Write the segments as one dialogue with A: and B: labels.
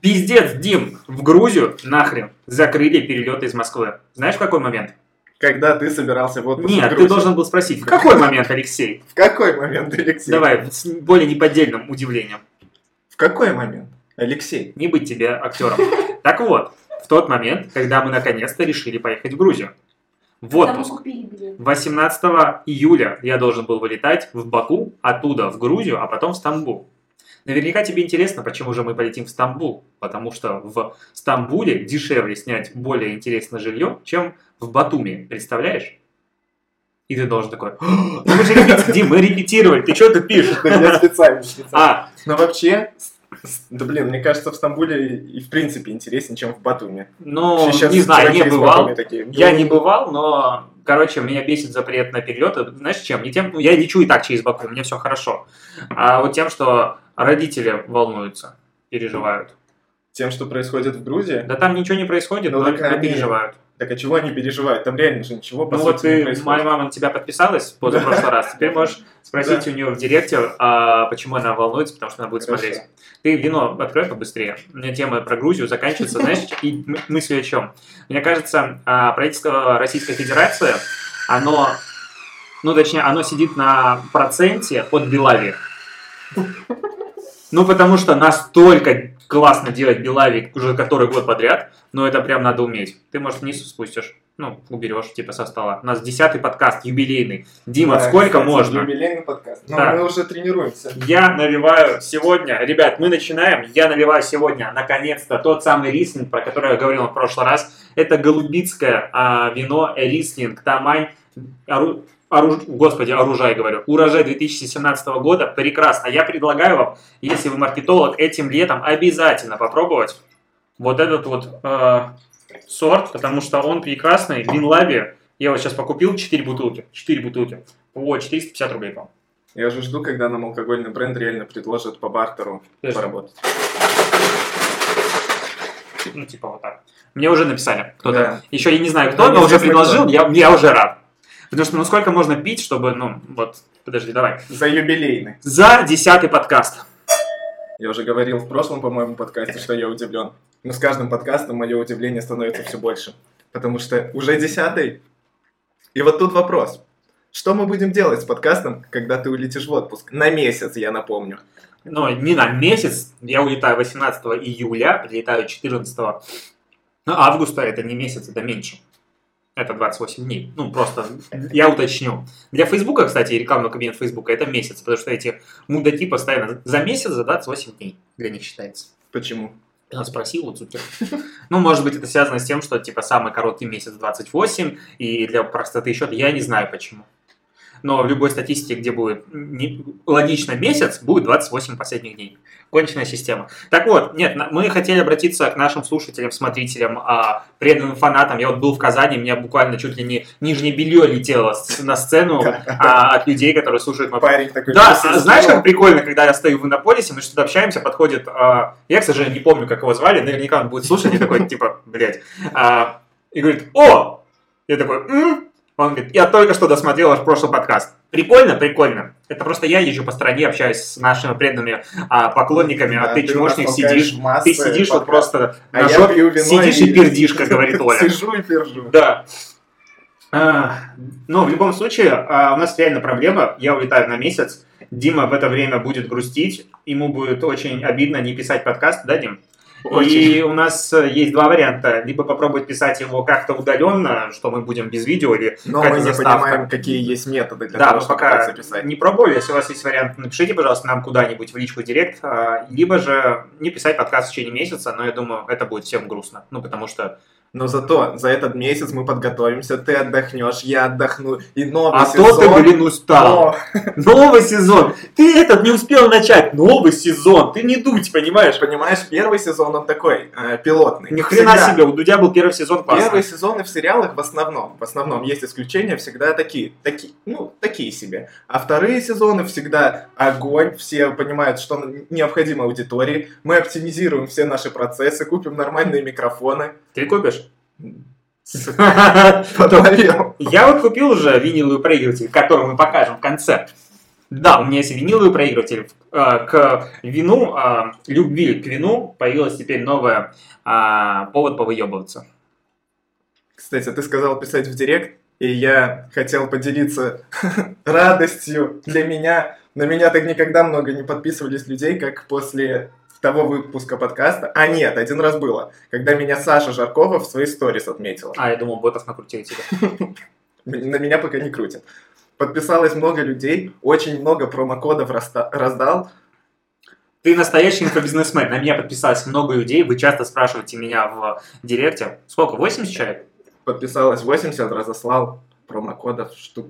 A: Пиздец, Дим, в Грузию нахрен закрыли перелеты из Москвы. Знаешь, в какой момент?
B: Когда ты собирался в отпуск в
A: Нет, ты должен был спросить, в какой момент, Алексей?
B: В какой момент, Алексей?
A: Давай, с более неподдельным удивлением.
B: В какой момент? Алексей.
A: Не быть тебе актером. Так вот, в тот момент, когда мы наконец-то решили поехать в Грузию. В отпуск.
C: купили билет.
A: 18 июля я должен был вылетать в Баку, оттуда в Грузию, а потом в Стамбул. Наверняка тебе интересно, почему же мы полетим в Стамбул. Потому что в Стамбуле дешевле снять более интересное жилье, чем в Батуми. Представляешь? И ты должен такой, «А, ну мы же репетировали, Дим, мы репетировали, ты что?
B: Да я специально, специально.
A: А,
B: Но вообще, да блин, мне кажется, в Стамбуле и в принципе интереснее, чем в Батуми.
A: ну, не знаю, не бывал.
B: Такие,
A: Я
B: «Ну,
A: не бывал, но, короче, меня бесит запрет на перелеты. Знаешь, чем? Не тем, ну, я лечу и так через Баку, меня все хорошо. А вот тем, что родители волнуются, переживают.
B: Тем, что происходит в Грузии?
A: Да там ничего не происходит,
B: Ну,
A: но
B: так
A: но
B: они-
A: переживают.
B: Так а чего они переживают? Там реально же ничего, по
A: Ну
B: сути,
A: вот
B: не происходит.
A: моя мама на тебя подписалась позапрошлый раз, теперь можешь спросить у нее в директе, а, почему она волнуется, потому что она будет
B: Хорошо.
A: смотреть. Ты вино открой побыстрее. У меня тема про Грузию заканчивается, знаешь, и м- мысль о чем? Мне кажется, а, правительство Российской Федерации, оно, ну точнее, оно сидит на проценте от Белави. Ну, потому что настолько классно делать Белави уже который год подряд, но это прям надо уметь. Ты, может, вниз спустишь, ну, уберешь, типа, со стола. У нас десятый подкаст, юбилейный. Дима,
B: Да,
A: сколько
B: кстати,
A: можно?
B: Юбилейный подкаст. Ну,
A: Да.
B: мы уже тренируемся.
A: Я наливаю сегодня, ребят, мы начинаем. Я наливаю сегодня, наконец-то, тот самый рислинг, про который я говорил в прошлый раз. Это голубицкое а, вино рислинг Тамань. Ору- оруж- Господи, оружай, говорю. Урожай 2017 года. Прекрасно. Я предлагаю вам, если вы маркетолог, этим летом обязательно попробовать вот этот вот э, сорт, потому что он прекрасный. Винлаби. Я вот сейчас покупил 4 бутылки. 4 бутылки. По 450 рублей, по
B: Я уже жду, когда нам алкогольный бренд реально предложит по бартеру
A: Подожди.
B: поработать.
A: Ну, типа вот так. Мне уже написали. Кто-то.
B: Да.
A: Еще я не знаю, кто, но уже предложил,
B: кто.
A: я, я уже рад. Потому что ну сколько можно пить, чтобы, ну, вот, подожди, давай.
B: За юбилейный.
A: За десятый подкаст.
B: Я уже говорил в прошлом, по-моему, подкасте, что я удивлен. Но с каждым подкастом мое удивление становится все больше. Потому что уже десятый. И вот тут вопрос. Что мы будем делать с подкастом, когда ты улетишь в отпуск? На месяц, я напомню.
A: Ну, не на месяц. Я улетаю 18 июля, прилетаю 14 августа. Это не месяц, это меньше. Это 28 дней. Ну, просто я уточню. Для Фейсбука, кстати, рекламного кабинета Фейсбука это месяц, потому что эти мудаки постоянно за месяц, за 28 дней для них считается.
B: Почему?
A: Я спросил вот супер. Ну, может быть, это связано с тем, что, типа, самый короткий месяц 28, и для простоты счета я не знаю почему. Но в любой статистике, где будет не- логично месяц, будет 28 последних дней. Конченная система. Так вот, нет, мы хотели обратиться к нашим слушателям, смотрителям, а, преданным фанатам. Я вот был в Казани, у меня буквально чуть ли не нижнее белье летело на сцену а, от людей, которые слушают мой
B: Парень такой...
A: да,
B: «Красивый
A: а знаешь,
B: снова».
A: как прикольно, когда я стою в Иннополисе, мы что-то общаемся, подходит, а, я, к сожалению, не помню, как его звали, наверняка он будет слушать, и такой, типа, блядь, и говорит, о! Я такой, «М?» Он говорит, я только что досмотрел ваш прошлый подкаст. Прикольно, прикольно. Это просто я езжу по стране, общаюсь с нашими преданными а, поклонниками, а
B: Да,
A: ты,
B: у нас
A: чмошник, сидишь, ты сидишь вот просто
B: А
A: на
B: вино
A: сидишь и пердишь, как говорит Оля.
B: Сижу и пержу.
A: Да. А, Но в любом случае, а, у нас реально проблема. Я улетаю на месяц. Дима в это время будет грустить. Ему будет очень обидно не писать подкаст, да, Дим? И
B: Очень.
A: у нас э, есть два варианта. Либо попробовать писать его как-то удаленно, что мы будем без видео, или
B: Но мы не
A: заставка.
B: понимаем, какие есть методы для
A: Да,
B: того, чтобы
A: пока
B: так записать.
A: не пробовали. Если у вас есть вариант, напишите, пожалуйста, нам куда-нибудь в личку директ. а, Либо же не писать подкаст в течение месяца, но я думаю, это будет всем грустно. Ну, потому что
B: Но зато за этот месяц мы подготовимся, ты отдохнешь, я отдохну, и новый
A: А
B: сезон...
A: то ты, блин, устал.
B: О,
A: Новый сезон. Ты этот не успел начать. Новый сезон. Ты не дуть, понимаешь?
B: Понимаешь, первый сезон он такой, э, пилотный.
A: Ни хрена
B: Всегда.
A: себе, у Дудя был первый сезон классный.
B: Первые сезоны в сериалах в основном, в основном есть исключения, всегда такие, такие, ну, такие себе. А вторые сезоны всегда огонь, все понимают, что необходимо аудитории, мы оптимизируем все наши процессы, купим нормальные микрофоны.
A: Ты купишь? Я вот купил уже виниловый проигрыватель, который мы покажем в конце. Да, у меня есть виниловый проигрыватель. Э, К вину, э, любви к вину появилась теперь новая а, повод повыебываться.
B: Кстати, ты сказал писать в директ, и я хотел поделиться радостью для меня. На меня так никогда много не подписывались людей, как после того выпуска подкаста. А нет, один раз было, когда меня Саша Жаркова в своей сторис отметила.
A: А, я думал, ботов накрутили тебя.
B: На меня пока не крутит. Подписалось много людей, очень много промокодов раздал.
A: Ты настоящий инфобизнесмен. На меня подписалось много людей. Вы часто спрашиваете меня в директе. Сколько? 80 человек?
B: Подписалось 80, разослал промокодов штук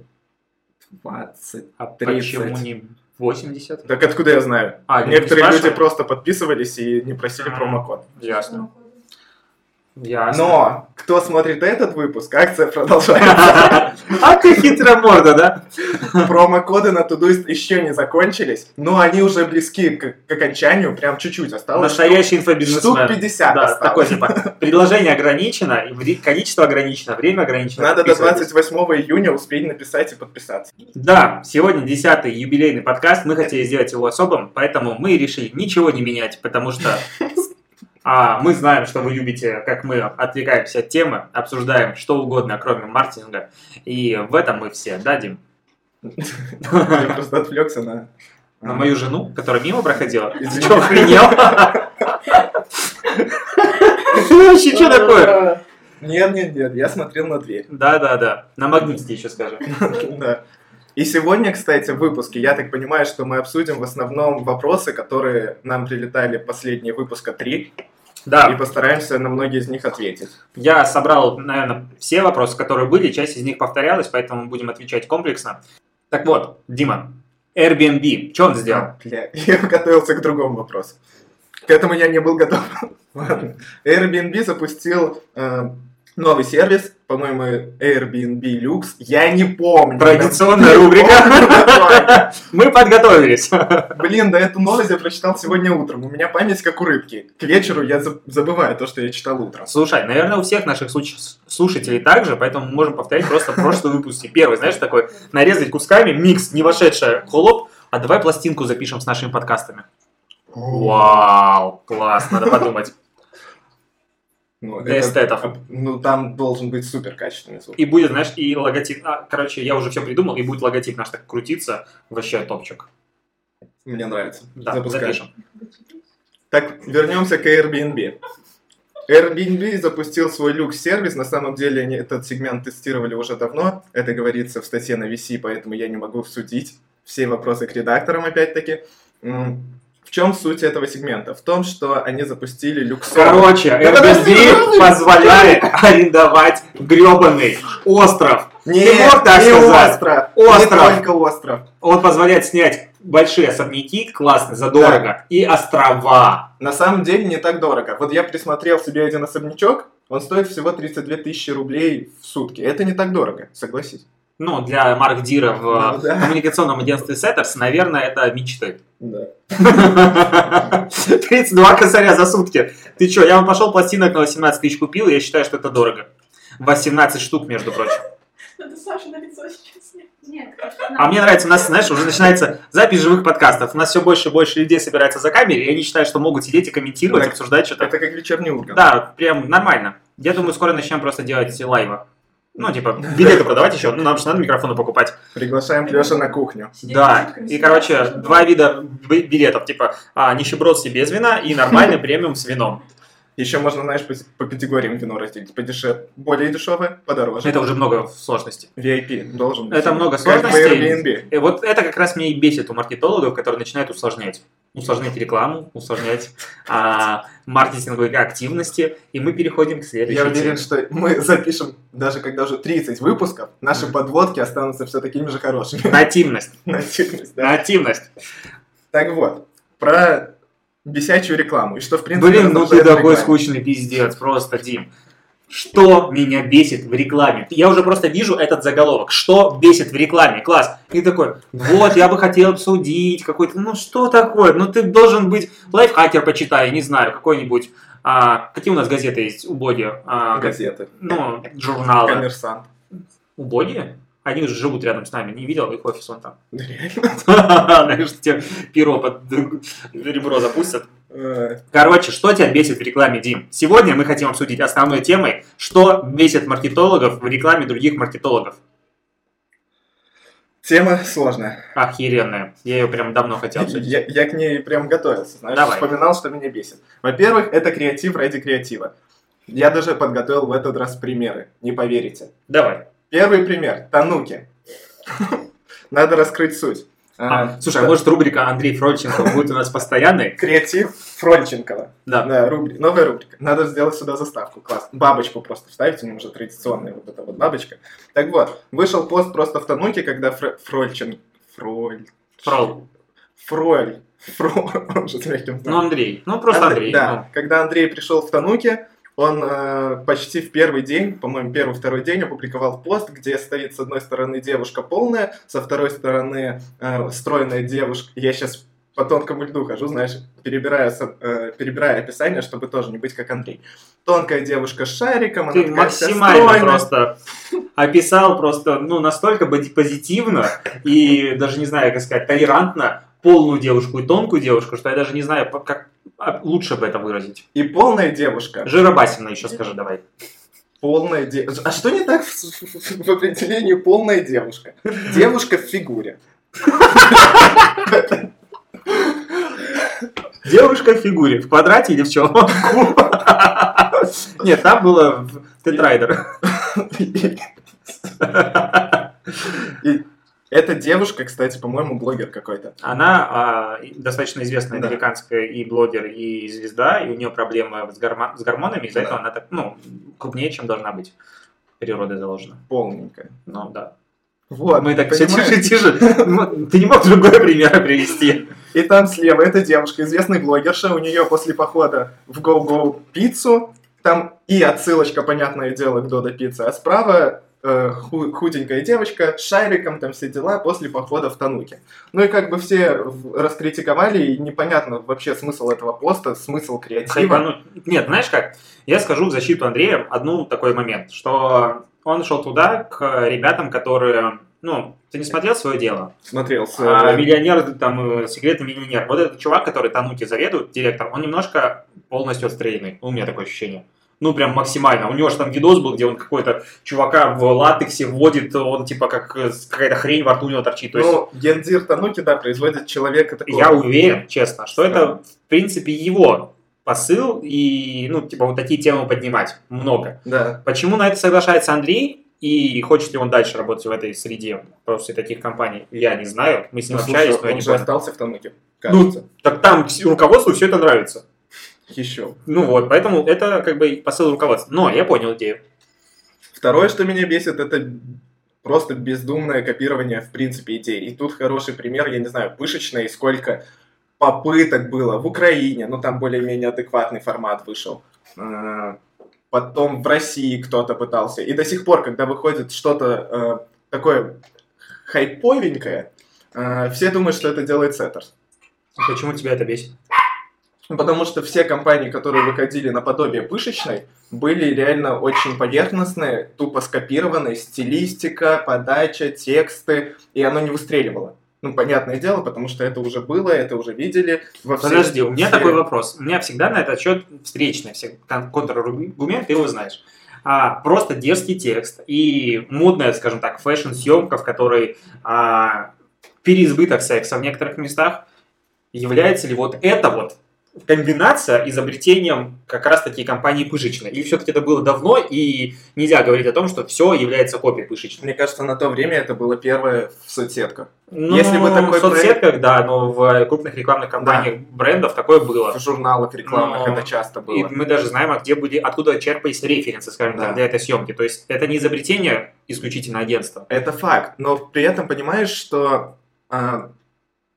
B: 20.
A: А
B: 30.
A: почему не 80?
B: Так откуда я знаю?
A: А, не
B: Некоторые люди просто подписывались и не просили
A: А.
B: промокод.
A: Ясно. Ясно.
B: Но кто смотрит этот выпуск, акция продолжается.
A: А ты хитрая морда, да?
B: Промокоды на Тудуист еще не закончились, но они уже близки к, к окончанию, прям чуть-чуть осталось.
A: Настоящий
B: Штук
A: инфобизнесмен.
B: 50
A: Да,
B: осталось.
A: такой типа. Предложение ограничено, количество ограничено, время ограничено.
B: Надо до
A: Подписывайтесь.
B: 28 июня успеть написать и подписаться.
A: Да, сегодня десятый юбилейный подкаст. Мы хотели сделать его особым, поэтому мы решили ничего не менять, потому что а, мы знаем, что вы любите, как мы отвлекаемся от темы, обсуждаем что угодно, кроме маркетинга. И в этом мы все, да, Дим?
B: Я просто отвлекся на...
A: На мою жену, которая мимо проходила. Ты что, охренел? Вообще что такое?
B: Нет, нет, нет, я смотрел на дверь.
A: Да, да, да. На магните еще скажу.
B: Да. И сегодня, кстати, в выпуске, я так понимаю, что мы обсудим в основном вопросы, которые нам прилетали последние выпуска 3, и
A: Да,
B: постараемся на многие из них ответить.
A: я собрал, наверное, все вопросы, которые были, часть из них повторялась, поэтому будем отвечать комплексно. Так вот, Дима, Airbnb, что он сделал?
B: А, бля, я готовился к другому вопросу. К этому я не был готов. Ладно. Airbnb запустил э, новый сервис, по-моему, Airbnb Lux. Я не помню.
A: Традиционная рубрика. Мы подготовились.
B: Блин, да эту новость я прочитал сегодня утром. У меня память как у рыбки. К вечеру я за- забываю то, что я читал утром.
A: Слушай, наверное, у всех наших слуш- слушателей так же, поэтому мы можем повторять просто прошлые выпуски. Первый, знаешь, такой, нарезать кусками, микс, не вошедшая холоп, а давай пластинку запишем с нашими подкастами. Вау, класс, надо подумать.
B: Ну,
A: Для
B: это-
A: эстетов.
B: Ну, там должен быть супер качественный звук.
A: И будет, знаешь, и логотип. а, короче, я уже все придумал, и будет логотип наш так крутиться. Вообще топчик.
B: Мне нравится.
A: Да,
B: Запускай.
A: запишем.
B: Так, вернемся к Airbnb. Airbnb запустил свой люкс-сервис. На самом деле они этот сегмент тестировали уже давно. Это говорится в статье на VC, поэтому я не могу судить. Все вопросы к редакторам, опять-таки. В чем суть этого сегмента? В том, что они запустили люксовый...
A: Короче,
B: Да подожди,
A: Airbnb
B: ну,
A: позволяет арендовать гребаный остров.
B: Не,
A: Ты мог так
B: не
A: сказать?
B: остров.
A: Остров.
B: Не только остров.
A: Он позволяет снять большие особняки, классно, задорого, и острова.
B: На самом деле не так дорого. Вот я присмотрел себе один особнячок, он стоит всего 32 тысячи рублей в сутки. Это не так дорого, согласись.
A: Ну, для Марк Дира в
B: Ну, да.
A: коммуникационном агентстве Setters, наверное, это мечты.
B: Да.
A: 32 косаря за сутки. Ты чё, я вам пошел пластинок на 18 тысяч купил, и я считаю, что это дорого. 18 штук, между прочим.
C: Надо Саша на лицо сейчас.
D: Нет,
A: А мне нравится, у нас, знаешь, уже начинается запись живых подкастов. У нас все больше и больше людей собирается за камерой, и они считают, что могут сидеть и комментировать,
B: Так,
A: обсуждать что-то.
B: Это как вечерний ургант.
A: Да, прям нормально. Я думаю, скоро начнем просто делать лайвы. Ну, типа, билеты продавать еще. Ну, нам же надо микрофоны покупать.
B: Приглашаем Леша на кухню.
A: Да, и, короче, два вида билетов. Типа, а, нищебродский без вина и нормальный премиум с вином.
B: Еще можно, знаешь, по, по категориям вино разделить. Подешевле, более дешевое, подороже.
A: Это уже много сложностей.
B: VIP должен быть.
A: Это много
B: Как
A: сложностей.
B: Airbnb.
A: И вот это как раз меня и бесит у маркетологов, которые начинают усложнять. Усложнять рекламу, усложнять а, маркетинговые активности. И мы переходим к следующей
B: Я уверен, что мы запишем, даже когда уже 30 выпусков, наши подводки останутся все такими же хорошими.
A: Нативность.
B: Нативность, да.
A: Нативность.
B: Так вот, про бесячую рекламу. И что, в принципе,
A: Блин, ну ты такой скучный пиздец, просто, Дим. Что меня бесит в рекламе? Я уже просто вижу этот заголовок. Что бесит в рекламе? Класс. И такой, вот, я бы хотел обсудить какой-то, ну что такое? Ну ты должен быть, лайфхакер почитай, не знаю, какой-нибудь. а, какие у нас газеты есть убогие? А, га-
B: Газеты.
A: ну, журналы.
B: Коммерсант.
A: Убогие? Они уже живут рядом с нами. Не видел их офис вон там.
B: Да реально?
A: Знаешь, тебе перо под ребро запустят. Короче, что тебя бесит в рекламе, Дим? Сегодня мы хотим обсудить основной темой, что бесит маркетологов в рекламе других маркетологов.
B: Тема сложная.
A: Охеренная. Я ее прям давно хотел обсудить.
B: Я, я к ней прям готовился, знаешь,
A: Давай.
B: вспоминал, что меня бесит. Во-первых, это креатив ради креатива. Я даже подготовил в этот раз примеры, не поверите.
A: Давай.
B: Первый пример. Тануки. Надо раскрыть суть.
A: А,
B: А,
A: слушай, а
B: да.
A: может рубрика Андрей Фрольченко будет у нас постоянной?
B: Креатив Фронченкова.
A: Да.
B: Да, рубри- новая рубрика. Надо сделать сюда заставку. Класс. Бабочку просто вставить, у него уже традиционная вот эта вот бабочка. Так вот, вышел пост просто в Тануке, когда Фр... Фрольчен... Фроль...
A: Фрол.
B: Фроль... Фроль... Он же с мягким
A: Ну, Андрей. Ну, просто Андрей.
B: Да, когда Андрей пришел в Тануке, он э, почти в первый день, по-моему, первый-второй день опубликовал пост, где стоит с одной стороны девушка полная, со второй стороны э, стройная девушка. Я сейчас по тонкому льду хожу, знаешь, перебирая, э, перебирая описание, чтобы тоже не быть как Андрей. Тонкая девушка с шариком,
A: Ты
B: она такая
A: максимально
B: стройная.
A: просто описал просто, ну, настолько позитивно и даже не знаю, как сказать, толерантно полную девушку и тонкую девушку, что я даже не знаю, как а, лучше бы это выразить.
B: И полная девушка.
A: Жиробасина еще скажи давай.
B: Полная девушка. А что не так в, определении полная девушка? Девушка в фигуре.
A: Девушка в фигуре, в квадрате или в чем? Нет, там было тетрайдер.
B: Эта девушка, кстати, по-моему, блогер какой-то.
A: Она а, достаточно известная
B: Да.
A: американская и блогер, и звезда, и у нее проблемы с, гормо- с гормонами, из-за
B: Да.
A: этого она так, ну, крупнее, чем должна быть. Природой заложена.
B: Полненькая.
A: Ну, да.
B: Вот,
A: Мы так все тише, тише. Ну, Ты не мог другой пример привести.
B: И там слева эта девушка, известный блогерша, у нее после похода в Go Go пиццу, там и отсылочка, понятное дело, к Додо пицце, а справа э, ху- худенькая девочка с шариком, там все дела, после похода в Тануке. Ну и как бы все раскритиковали, и непонятно вообще смысл этого поста, смысл креатива.
A: Хайпануть. Нет, знаешь как? Я скажу в защиту Андрея одну такой момент, что он шел туда к ребятам, которые, ну, ты не смотрел свое дело?
B: Смотрел.
A: А, миллионер, там, э, секретный миллионер. Вот этот чувак, который Тануки заведует, директор, он немножко полностью отстрелянный. У меня такое ощущение. Ну, прям максимально. У него же там видос был, где он какой-то чувака в латексе вводит, он типа как э, какая-то хрень во рту у него торчит. То есть
B: Ну, Гендир Тануки, да, производит человека такого.
A: я уверен, честно, что это,
B: Странно.
A: в принципе, его посыл и, ну, типа, вот такие темы поднимать. Много.
B: Да.
A: Почему на это соглашается Андрей? И хочет ли он дальше работать в этой среде после таких компаний, я не знаю. Мы с ним
B: Ну,
A: общались,
B: слушай,
A: но я
B: он
A: не
B: же
A: понял.
B: остался в Тануке,
A: Ну,
B: кажется.
A: Так там руководству все это нравится.
B: Еще.
A: Ну вот, поэтому это как бы посыл руководства. Но я понял идею.
B: Второе, что меня бесит, это просто бездумное копирование, в принципе, идей. И тут хороший пример, я не знаю, пышечный, сколько попыток было в Украине, ну там более-менее адекватный формат вышел. А, Потом в России кто-то пытался. И до сих пор, когда выходит что-то э, такое хайповенькое, э, все думают, что это делает Сеттерс.
A: Почему тебя это бесит?
B: Ну, Потому что все компании, которые выходили наподобие пышечной, были реально очень поверхностные, тупо скопированные, стилистика, подача, тексты, и оно не выстреливало. Ну, понятное дело, потому что это уже было, это уже видели во всех
A: Подожди, у меня такой вопрос. У меня всегда на этот счет встречный все, кон- контраргумент, ты его знаешь. А, просто дерзкий текст и модная, скажем так, фэшн-съемка, в которой а, переизбыток секса в некоторых местах, является ли вот это вот комбинация изобретением как раз таки компании пышечной? Или все-таки это было давно, и нельзя говорить о том, что все является копией пышечной?
B: Мне кажется, на то время это было первое в соцсетках.
A: Ну,
B: Если бы такой
A: в соцсетках, да, но в крупных рекламных кампаниях брендов такое было.
B: В журналах рекламных
A: Но-
B: это часто
A: И
B: было.
A: мы даже знаем, а где были, откуда черпались референсы, скажем
B: Да.
A: так, для этой съемки. То есть это не изобретение исключительно агентства.
B: Это факт, но при этом понимаешь, что а,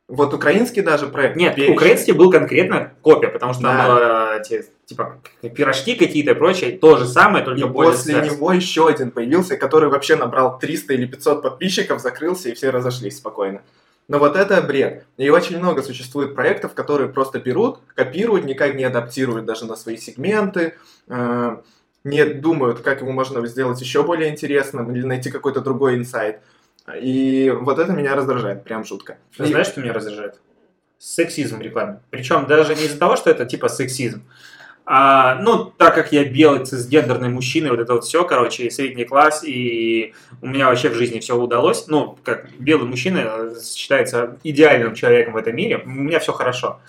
B: вот украинский даже проект...
A: Нет,
B: «Перечень»,
A: украинский был конкретно копия, потому что там
B: Да.
A: было эти, типа, пирожки какие-то и прочее, то же самое, только
B: И
A: более
B: после
A: секс.
B: него еще один появился, который вообще набрал 300 или 500 подписчиков, закрылся, и все разошлись спокойно. Но вот это бред. И очень много существует проектов, которые просто берут, копируют, никак не адаптируют даже на свои сегменты, э, не думают, как его можно сделать еще более интересным или найти какой-то другой инсайт. И вот это меня раздражает, прям жутко.
A: Ты знаешь, что меня раздражает? Сексизм в рекламе. Причем даже не из-за того, что это типа сексизм. А, ну, так как я белый цисгендерный мужчина, вот это вот все, короче, и средний класс, и у меня вообще в жизни все удалось. Ну, как белый мужчина считается идеальным человеком в этом мире, у меня все хорошо.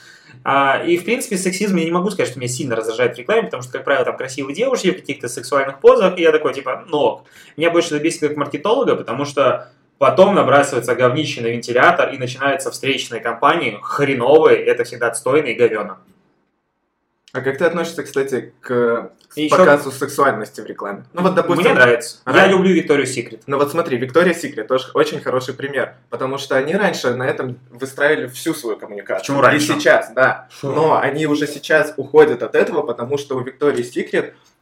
A: А, и, в принципе, сексизм я не могу сказать, что меня сильно раздражает в рекламе, потому что, как правило, там красивые девушки в каких-то сексуальных позах, и я такой, типа, ну. Меня больше это бесит как маркетолога, потому что потом набрасывается говнище на вентилятор, и начинаются встречные кампании, хреновые, это всегда отстойно и говено.
B: А как ты относишься, кстати, к
A: И
B: показу сексуальности в рекламе? Ну вот, допустим...
A: Мне нравится. Я
B: Ранее-
A: люблю Викторию Секрет.
B: Ну вот смотри, Виктория Секрет тоже очень хороший пример, потому что они раньше на этом выстраивали всю свою коммуникацию.
A: Почему раньше?
B: И сейчас, да. Но они уже сейчас уходят от этого, потому что у Виктории Секрет э,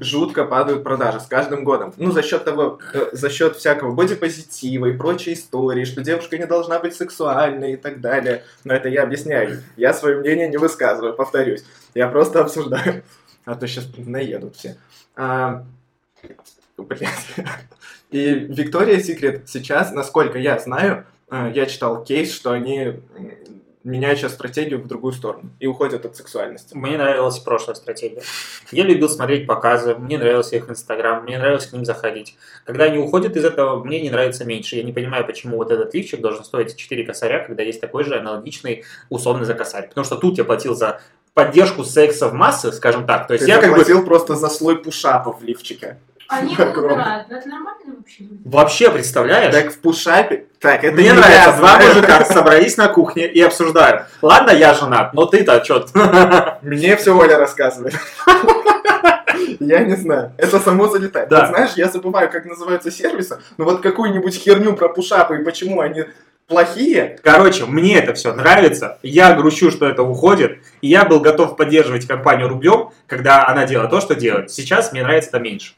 B: жутко падают продажи с каждым годом. Ну, за счет того, э, за счет всякого бодипозитива и прочей истории, что девушка не должна быть сексуальной и так далее. Но это я объясняю. Я свое мнение не высказываю, повторюсь. Я просто обсуждаю. А то сейчас наедут все. А. И Виктория Секрет сейчас, насколько я знаю, э, я читал кейс, что они м, меняют сейчас стратегию в другую сторону и уходят от сексуальности.
A: Мне нравилась прошлая стратегия. Я любил смотреть показы, мне нравился их инстаграм, мне нравилось к ним заходить. Когда они уходят из этого, мне не нравится меньше. Я не понимаю, почему вот этот лифчик должен стоить 4 косаря, когда есть такой же аналогичный условный за косарь. Потому что тут я платил за поддержку секса в массы, скажем так. То есть
B: Ты
A: я как бы
B: просто за слой пушапов в лифчике.
C: Они
B: Как
C: его убирают. Это нормально вообще?
A: вообще представляешь?
B: Так в пушапе... Так, это
A: Мне
B: не
A: нравится,
B: я
A: два мужика собрались на кухне и обсуждают. Ладно, я женат, но ты-то что?
B: Мне все Оля рассказывает. Я не знаю. Это само залетает.
A: Да.
B: Вот знаешь, я забываю, как называются сервисы, но вот какую-нибудь херню про пушапы и почему они плохие,
A: Короче, мне это все нравится. Я грущу, что это уходит. И я был готов поддерживать компанию рублем, когда она делала то, что делает. Сейчас мне нравится это меньше.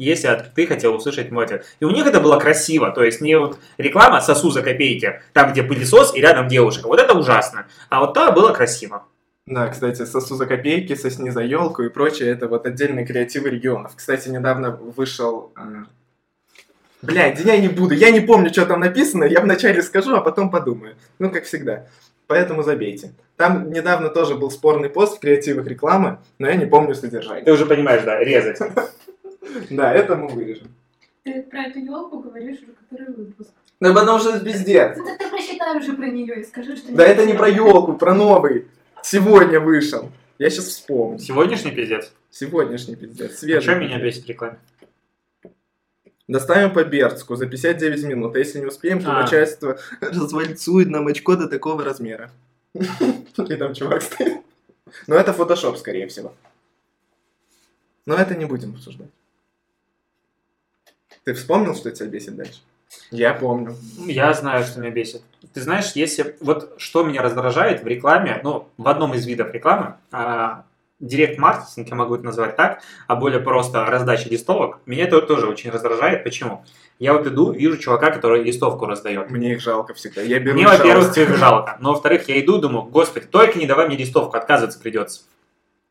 A: Если ты хотел услышать мой ответ. И у них это было красиво. То есть не вот реклама «сосу за копейки», там, где пылесос и рядом девушка. Вот это ужасно. А вот та было красиво.
B: Да, кстати, сосу за копейки, сосни за елку и прочее, это вот отдельные креативы регионов. Кстати, недавно вышел... э, Блядь, я не буду, я не помню, что там написано, я вначале скажу, а потом подумаю. Ну, как всегда. Поэтому забейте. Там недавно тоже был спорный пост в креативах рекламы, но я не помню содержание.
A: Ты уже понимаешь, да, резать.
B: Да, это мы вырежем.
C: Ты про эту елку говоришь уже который выпуск.
B: Да потому что это пиздец.
C: Ну так ты прочитай уже про нее и скажи, что...
B: Да это не про елку, про новый. Сегодня вышел. Я сейчас вспомню.
A: Сегодняшний пиздец.
B: Сегодняшний пиздец.
A: А
B: Свежий.
A: что меня бесит в рекламе?
B: Доставим по Бердску за 59 минут. А если не успеем, то
A: А.
B: начальство развальцует нам очко до такого размера. И там чувак стоит. Но это фотошоп, скорее всего. Но это не будем обсуждать. Ты вспомнил, что тебя бесит дальше? Я помню.
A: Я знаю, что меня бесит. Ты знаешь, если вот что меня раздражает в рекламе, ну, в одном из видов рекламы, а, директ-маркетинг, я могу это назвать так, а более просто раздача листовок, меня это тоже очень раздражает. Почему? Я вот иду, вижу чувака, который листовку раздает.
B: Мне их жалко всегда. Я беру
A: Мне, во-первых, их жалко, но, во-вторых, я иду, думаю, господи, только не давай мне листовку, отказываться придется.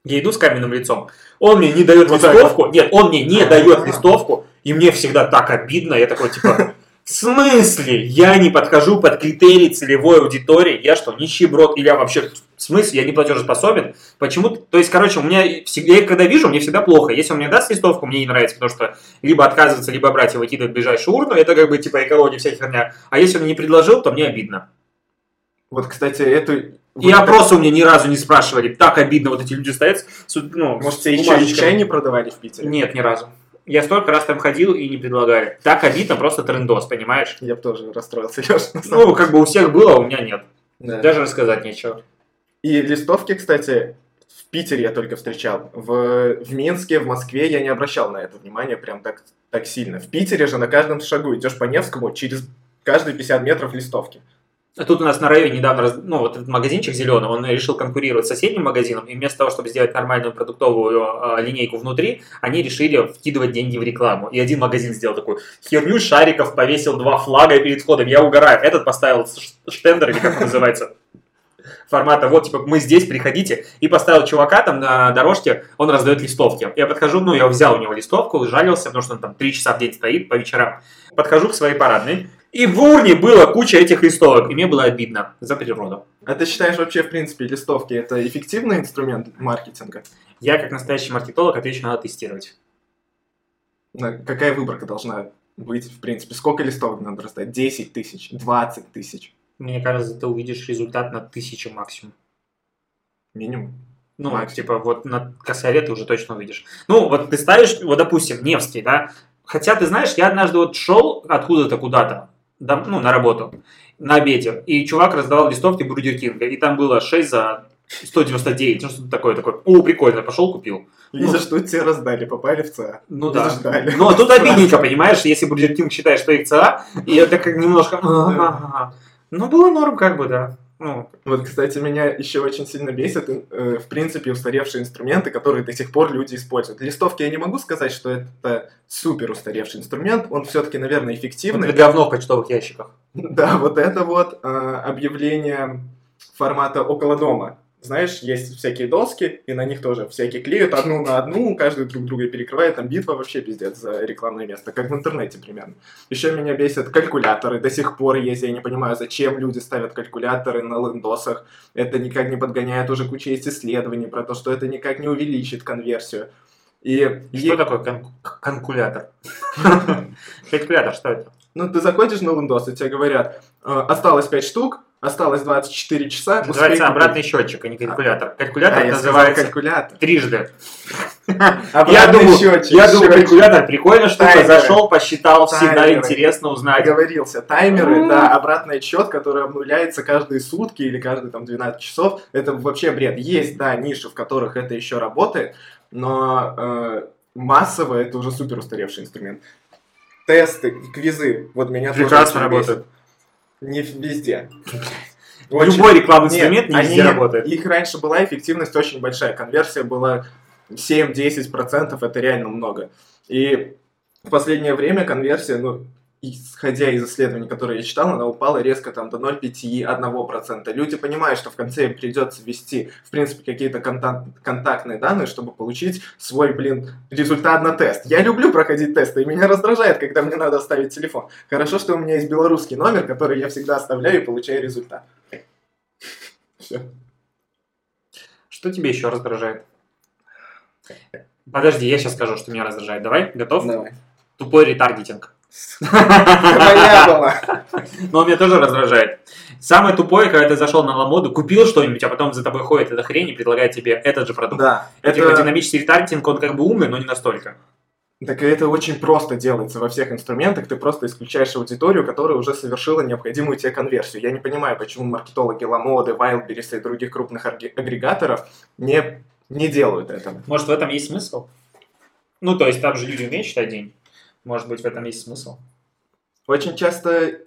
A: Я иду с каменным лицом. Он мне не дает
B: Вот так
A: листовку. Нет, он мне не дает листовку. И мне всегда так обидно. Я такой, типа, в смысле? Я не подхожу под критерии целевой аудитории. Я что, нищеброд? Или я вообще... В смысле? Я не платежеспособен? Почему? То есть, короче, у меня... всегда- Я когда вижу, мне всегда плохо. Если он мне даст листовку, мне не нравится, потому что либо отказываться, либо брать и выкидывать в ближайшую урну. Это как бы типа экология, вся херня. А если он не предложил, то мне обидно.
B: Вот, кстати, эту...
A: И опросы у меня ни разу не спрашивали. Так обидно, вот эти люди стоят. с- Ну,
B: Может, тебе еще и чай не продавали в Питере?
A: Нет, ни разу. Я столько раз там ходил и не предлагали. Так обидно, просто трендос, понимаешь?
B: Я бы тоже расстроился, Леш, на самом
A: Ну, как бы у всех было, а у меня нет.
B: Да.
A: Даже рассказать нечего.
B: И листовки, кстати, в Питере я только встречал. В, в Минске, в Москве я не обращал на это внимание прям так, так сильно. В Питере же на каждом шагу идешь по Невскому, через каждые 50 метров листовки.
A: А Тут у нас на районе недавно, ну, вот этот магазинчик зеленый, он решил конкурировать с соседним магазином, и вместо того, чтобы сделать нормальную продуктовую э, линейку внутри, они решили вкидывать деньги в рекламу. И один магазин сделал такую херню шариков, повесил два флага перед входом. Я угораю. Этот поставил штендер, или как он называется, формата, вот, типа, мы здесь, приходите, и поставил чувака там на дорожке, он раздает листовки. Я подхожу, ну, я взял у него листовку, жалился, потому что он там три часа в день стоит по вечерам. Подхожу к своей парадной, И в урне было куча этих листовок, и мне было обидно за природу.
B: А ты считаешь вообще, в принципе, листовки это эффективный инструмент маркетинга?
A: Я, как настоящий маркетолог, отвечу, надо тестировать.
B: Какая выборка должна быть, в принципе? Сколько листовок надо раздать? 10 тысяч, 20 тысяч
A: Мне кажется, ты увидишь результат на тысячу максимум.
B: минимум.
A: Ну,
B: Максимум.
A: типа, вот на косаре ты уже точно увидишь. Ну, вот ты ставишь, вот, допустим, Невский, да? Хотя, ты знаешь, я однажды вот шел откуда-то куда-то, да, ну, на работу, на обеде, и чувак раздавал листовки Burger King а, и там было 6 за 199, ну, что-то такое, такое. О, прикольно, пошел, купил.
B: И за что тебе раздали? Попали в ЦА.
A: Ну
B: И
A: да.
B: ждали.
A: Ну, а тут обидненько, понимаешь, если Burger King считает, что их ЦА, и это как немножко... Ну, было норм, как бы, да. Ну,
B: Вот, кстати, меня еще очень сильно бесит, э, в принципе, устаревшие инструменты, которые до сих пор люди используют. Листовки я не могу сказать, что это супер устаревший инструмент, он все-таки, наверное, эффективный.
A: это говно в почтовых ящиках.
B: Да, вот это вот э, объявление формата около дома. Знаешь, есть всякие доски, и на них тоже всякие клеют одну на одну, каждый друг друга перекрывает, там битва вообще пиздец за рекламное место, как в интернете примерно. Еще меня бесят калькуляторы, до сих пор есть, я не понимаю, зачем люди ставят калькуляторы на лендосах, это никак не подгоняет, уже куча есть исследований про то, что это никак не увеличит конверсию. И
A: Что
B: е-
A: такое кон- к- конкулятор? Калькулятор, что это?
B: ну, ты заходишь на лендос, и тебе говорят, э, осталось 5 штук, осталось 24 часа. успей
A: Называется
B: купить».
A: обратный счетчик, а не калькулятор.
B: А,
A: Калькулятор
B: я сказал
A: называется
B: калькулятор.
A: трижды. Я думаю,
B: счетчик,
A: я думаю, калькулятор прикольная штука,
B: Таймеры.
A: зашел, посчитал, всегда интересно узнать.
B: Оговорился. Таймеры, да, обратный отсчет, который обнуляется каждые сутки или каждые там 12 часов. Это вообще бред. Есть, да, ниши, в которых это еще работает, но э, массово это уже супер устаревший инструмент. Тесты, квизы, вот меня тоже
A: Прекрасно
B: бесит. Не везде.
A: Любой рекламный
B: Нет,
A: инструмент не
B: они-
A: везде работает.
B: Их раньше была эффективность очень большая. Конверсия была 7-10%, это реально много. И в последнее время конверсия, ну, исходя из исследований, которые я читал, она упала резко там до 0,5-1%. Люди понимают, что в конце им придется ввести, в принципе, какие-то контакт- контактные данные, чтобы получить свой, блин, результат на тест. Я люблю проходить тесты, и меня раздражает, когда мне надо оставить телефон. Хорошо, что у меня есть белорусский номер, который я всегда оставляю и получаю результат. Все.
A: Что тебе еще раздражает? Подожди, я сейчас скажу, что меня раздражает. Давай, готов?
B: Давай.
A: Тупой ретардитинг. Но он меня тоже раздражает. Самое тупое, когда ты зашел на ламоду, купил что-нибудь, а потом за тобой ходит эта хрень и предлагает тебе этот же продукт.
B: Да.
A: Типа
B: Это,
A: динамический ретардитинг, он как бы умный, но не настолько.
B: так это очень просто делается во всех инструментах. Ты просто исключаешь аудиторию, которая уже совершила необходимую тебе конверсию. Я не понимаю, почему маркетологи Ламоды, Wildberries и других крупных агре- агрегаторов не, не делают этого.
A: Может, в этом есть смысл? Ну, то есть там же люди умеют считать день. Может быть, в этом есть смысл?
B: Очень часто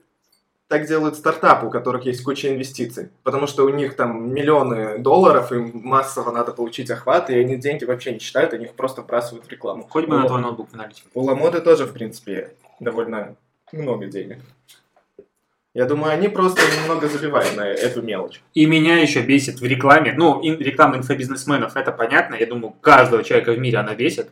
B: так делают стартапы, у которых есть куча инвестиций, потому что у них там миллионы долларов, им массово надо получить охват, и они деньги вообще не считают, они их просто вбрасывают в рекламу.
A: Хоть бы на
B: У-
A: твой ноутбук налить.
B: У Ламоды тоже, в принципе, довольно много денег. Я думаю, они просто немного забивают на эту мелочь.
A: И меня еще бесит в рекламе, ну, ин- реклама инфобизнесменов, это понятно, я думаю, каждого человека в мире она бесит.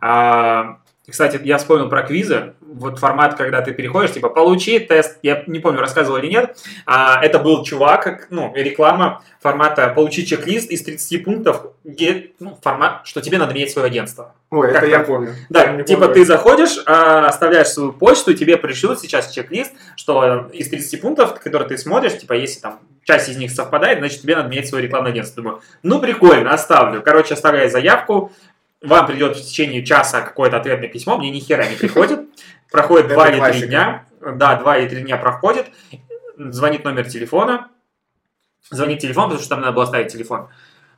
A: А, кстати, я вспомнил про квизы, вот формат, когда ты переходишь, типа, получи тест, я не помню, рассказывал или нет, а, это был чувак, ну, реклама формата получи чек-лист из 30 пунктов, где, ну, формат, что тебе надо менять свое агентство.
B: Ой,
A: Как
B: это я помню.
A: Да,
B: Я
A: типа
B: помню.
A: ты заходишь, а, оставляешь свою почту, и тебе пришлют сейчас чек-лист, что из 30 пунктов, которые ты смотришь, типа если там часть из них совпадает, значит тебе надо менять свое рекламное агентство. Думаю, ну прикольно, оставлю. Короче, оставляю заявку, вам придет в течение часа какое-то ответное письмо, мне ни хера не приходит. Проходит два или три дня, да, два или три дня проходит, звонит номер телефона, звонит телефон, потому что там надо было оставить телефон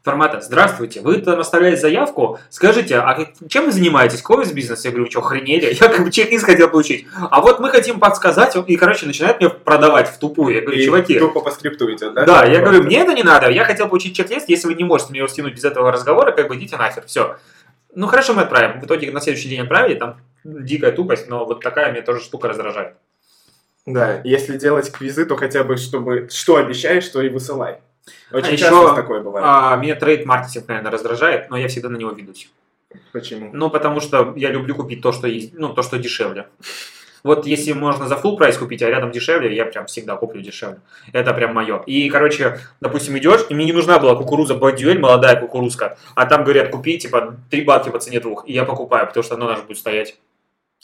A: формата «Здравствуйте, вы там оставляете заявку, скажите, а чем вы занимаетесь, какой вас бизнес?» Я говорю, что, охренели? Я как бы чек-лист хотел получить. А вот мы хотим подсказать, и, короче, начинает мне продавать в тупую. Я говорю,
B: И
A: чуваки,
B: тупо по скрипту идет, да?
A: да, я говорю, мне это не надо, я хотел получить чек-лист, если вы не можете мне его стянуть без этого разговора, как бы идите нахер, все. Ну хорошо, мы отправим. В итоге на следующий день отправили, там дикая тупость, но вот такая мне тоже штука раздражает.
B: Да, если делать квизы, то хотя бы, чтобы что обещаешь, то и высылай. Очень
A: А
B: часто
A: еще,
B: такое бывает.
A: А, меня трейд-маркетинг, наверное, раздражает, но я всегда на него ведусь.
B: Почему?
A: Ну, потому что я люблю купить то, что есть, ну, то, что дешевле. Вот если можно за full прайс купить, а рядом дешевле, я прям всегда куплю дешевле. Это прям мое. И, короче, допустим, идешь, и мне не нужна была кукуруза Бондюэль, молодая кукурузка, а там говорят, купи, типа, три банки по цене двух. И я покупаю, потому что оно даже будет стоять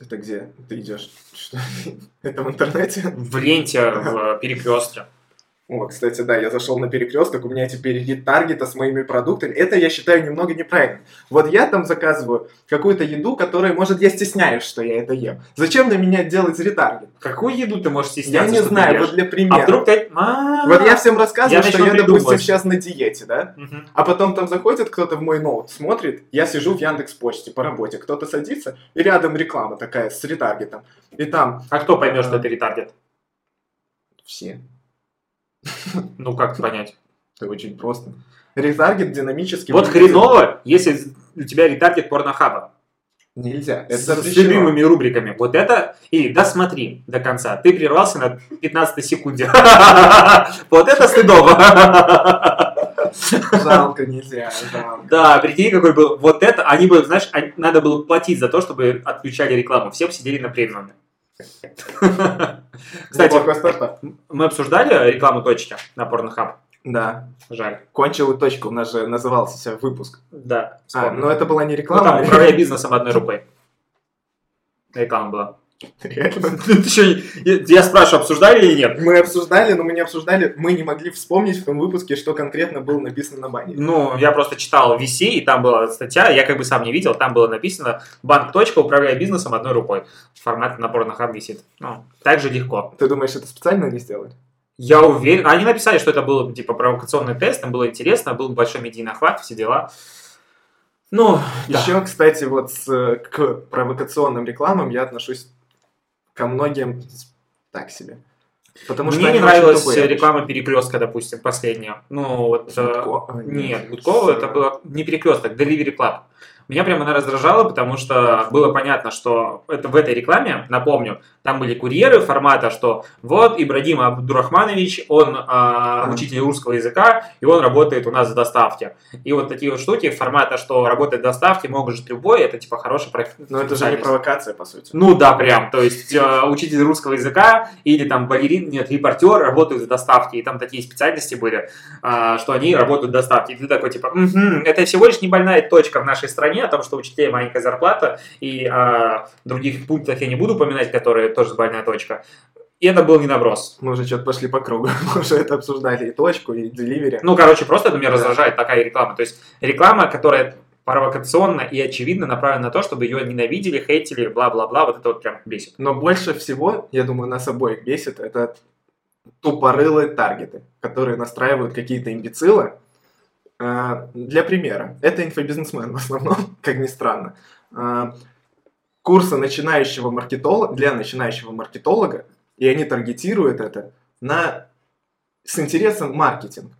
B: Это где ты идешь? Что? Это в интернете?
A: в ленте, в перекрестке.
B: О, кстати, да, я зашел на перекресток, у меня теперь нет таргета с моими продуктами. Это я считаю немного неправильно. Вот я там заказываю какую-то еду, которой, может, я стесняюсь, что я это ем. Зачем на меня делать ретаргет?
A: Какую еду ты можешь
B: Я
A: стесняться?
B: не
A: что ты
B: знаю, вот для
A: А
B: примера.
A: вдруг ты... А,
B: Вот я всем рассказываю,
A: Я
B: что я, допустим,
A: придумывать.
B: сейчас на диете, да?
A: Мгм.
B: А потом там заходит кто-то в мой ноут, смотрит, я сижу в Яндекс Почте по работе, кто-то садится, и рядом реклама такая с ретаргетом. И там
A: А кто поймет, что это ретаргет?
B: все.
A: Ну, как понять?
B: Это очень просто. Ретаргет динамически.
A: Вот хреново, если у тебя ретаргет порнохаба.
B: Нельзя. Это
A: С,
B: запрещено.
A: любимыми рубриками. Вот это... Или досмотри до конца. Ты прервался на 15 секунде. Вот это стыдово.
B: Жалко, нельзя. жалко.
A: Да, прикинь, какой был. Вот это, они бы, знаешь, надо было платить за то, чтобы отключали рекламу. Все бы сидели на премиуме. Кстати,
B: Неплохой стартап.
A: мы обсуждали рекламу точки на Pornhub.
B: Да.
A: Жаль.
B: Кончил точку, у нас же назывался выпуск.
A: Да.
B: А, но это была не
A: Ну,
B: реклама.
A: там управляй бизнесом одной рукой. Реклама была.
B: Реально.
A: Я- спрашиваю, обсуждали или нет?
B: Мы обсуждали, но мы не обсуждали, мы не могли вспомнить в том выпуске, что конкретно было написано на баннере.
A: Ну, я просто читал VC, и там была статья, я как бы сам не видел, там было написано «Банк. Точка, управляя бизнесом одной рукой». Формат на Pornhub висит. Ну, так же легко.
B: Ты думаешь, это специально не сделали?
A: Я уверен, они написали, что это был типа провокационный тест, там было интересно, был большой медийный охват, все дела. Ну, да.
B: Еще, кстати, вот с- к провокационным рекламам я отношусь ко многим так себе. Потому что
A: Мне
B: они
A: не нравилась
B: тупые
A: реклама перекрестка, допустим, последняя. Ну, вот... э,
B: Гудко- а,
A: Нет, Гудкова это было не перекресток, Delivery Club. Меня прямо она раздражала, потому что было понятно, что это в этой рекламе, напомню, там были курьеры формата, что вот Ибрагим Абдурахманович, он а, учитель русского языка, и он работает у нас в доставке. И вот такие вот штуки формата, что работает в доставке, могут жить любой, это типа хороший профи-
B: Но это же не провокация, по сути.
A: Ну да, прям. То есть э, учитель русского языка или там балерин, нет, репортер работают в доставке. И там такие специальности были, а, что они работают в доставке. И ты такой типа, «Мгм, это всего лишь не больная точка в нашей стране, о том, что учителей маленькая зарплата. И а, других пунктах я не буду упоминать, которые тоже больная точка. И это был не наброс.
B: Мы уже что-то пошли по кругу. Мы уже это обсуждали и точку, и деливери.
A: Ну, короче, просто это меня
B: Да.
A: раздражает такая реклама. То есть реклама, которая провокационно и очевидно направлена на то, чтобы ее ненавидели, хейтили, бла-бла-бла, вот это вот прям бесит.
B: Но больше всего, я думаю, нас обоих бесит, это тупорылые таргеты, которые настраивают какие-то имбецилы. А, Для примера, это инфобизнесмен в основном, как ни странно. А, Курсы начинающего маркетолога, для начинающего маркетолога, и они таргетируют это на, с интересом маркетинг.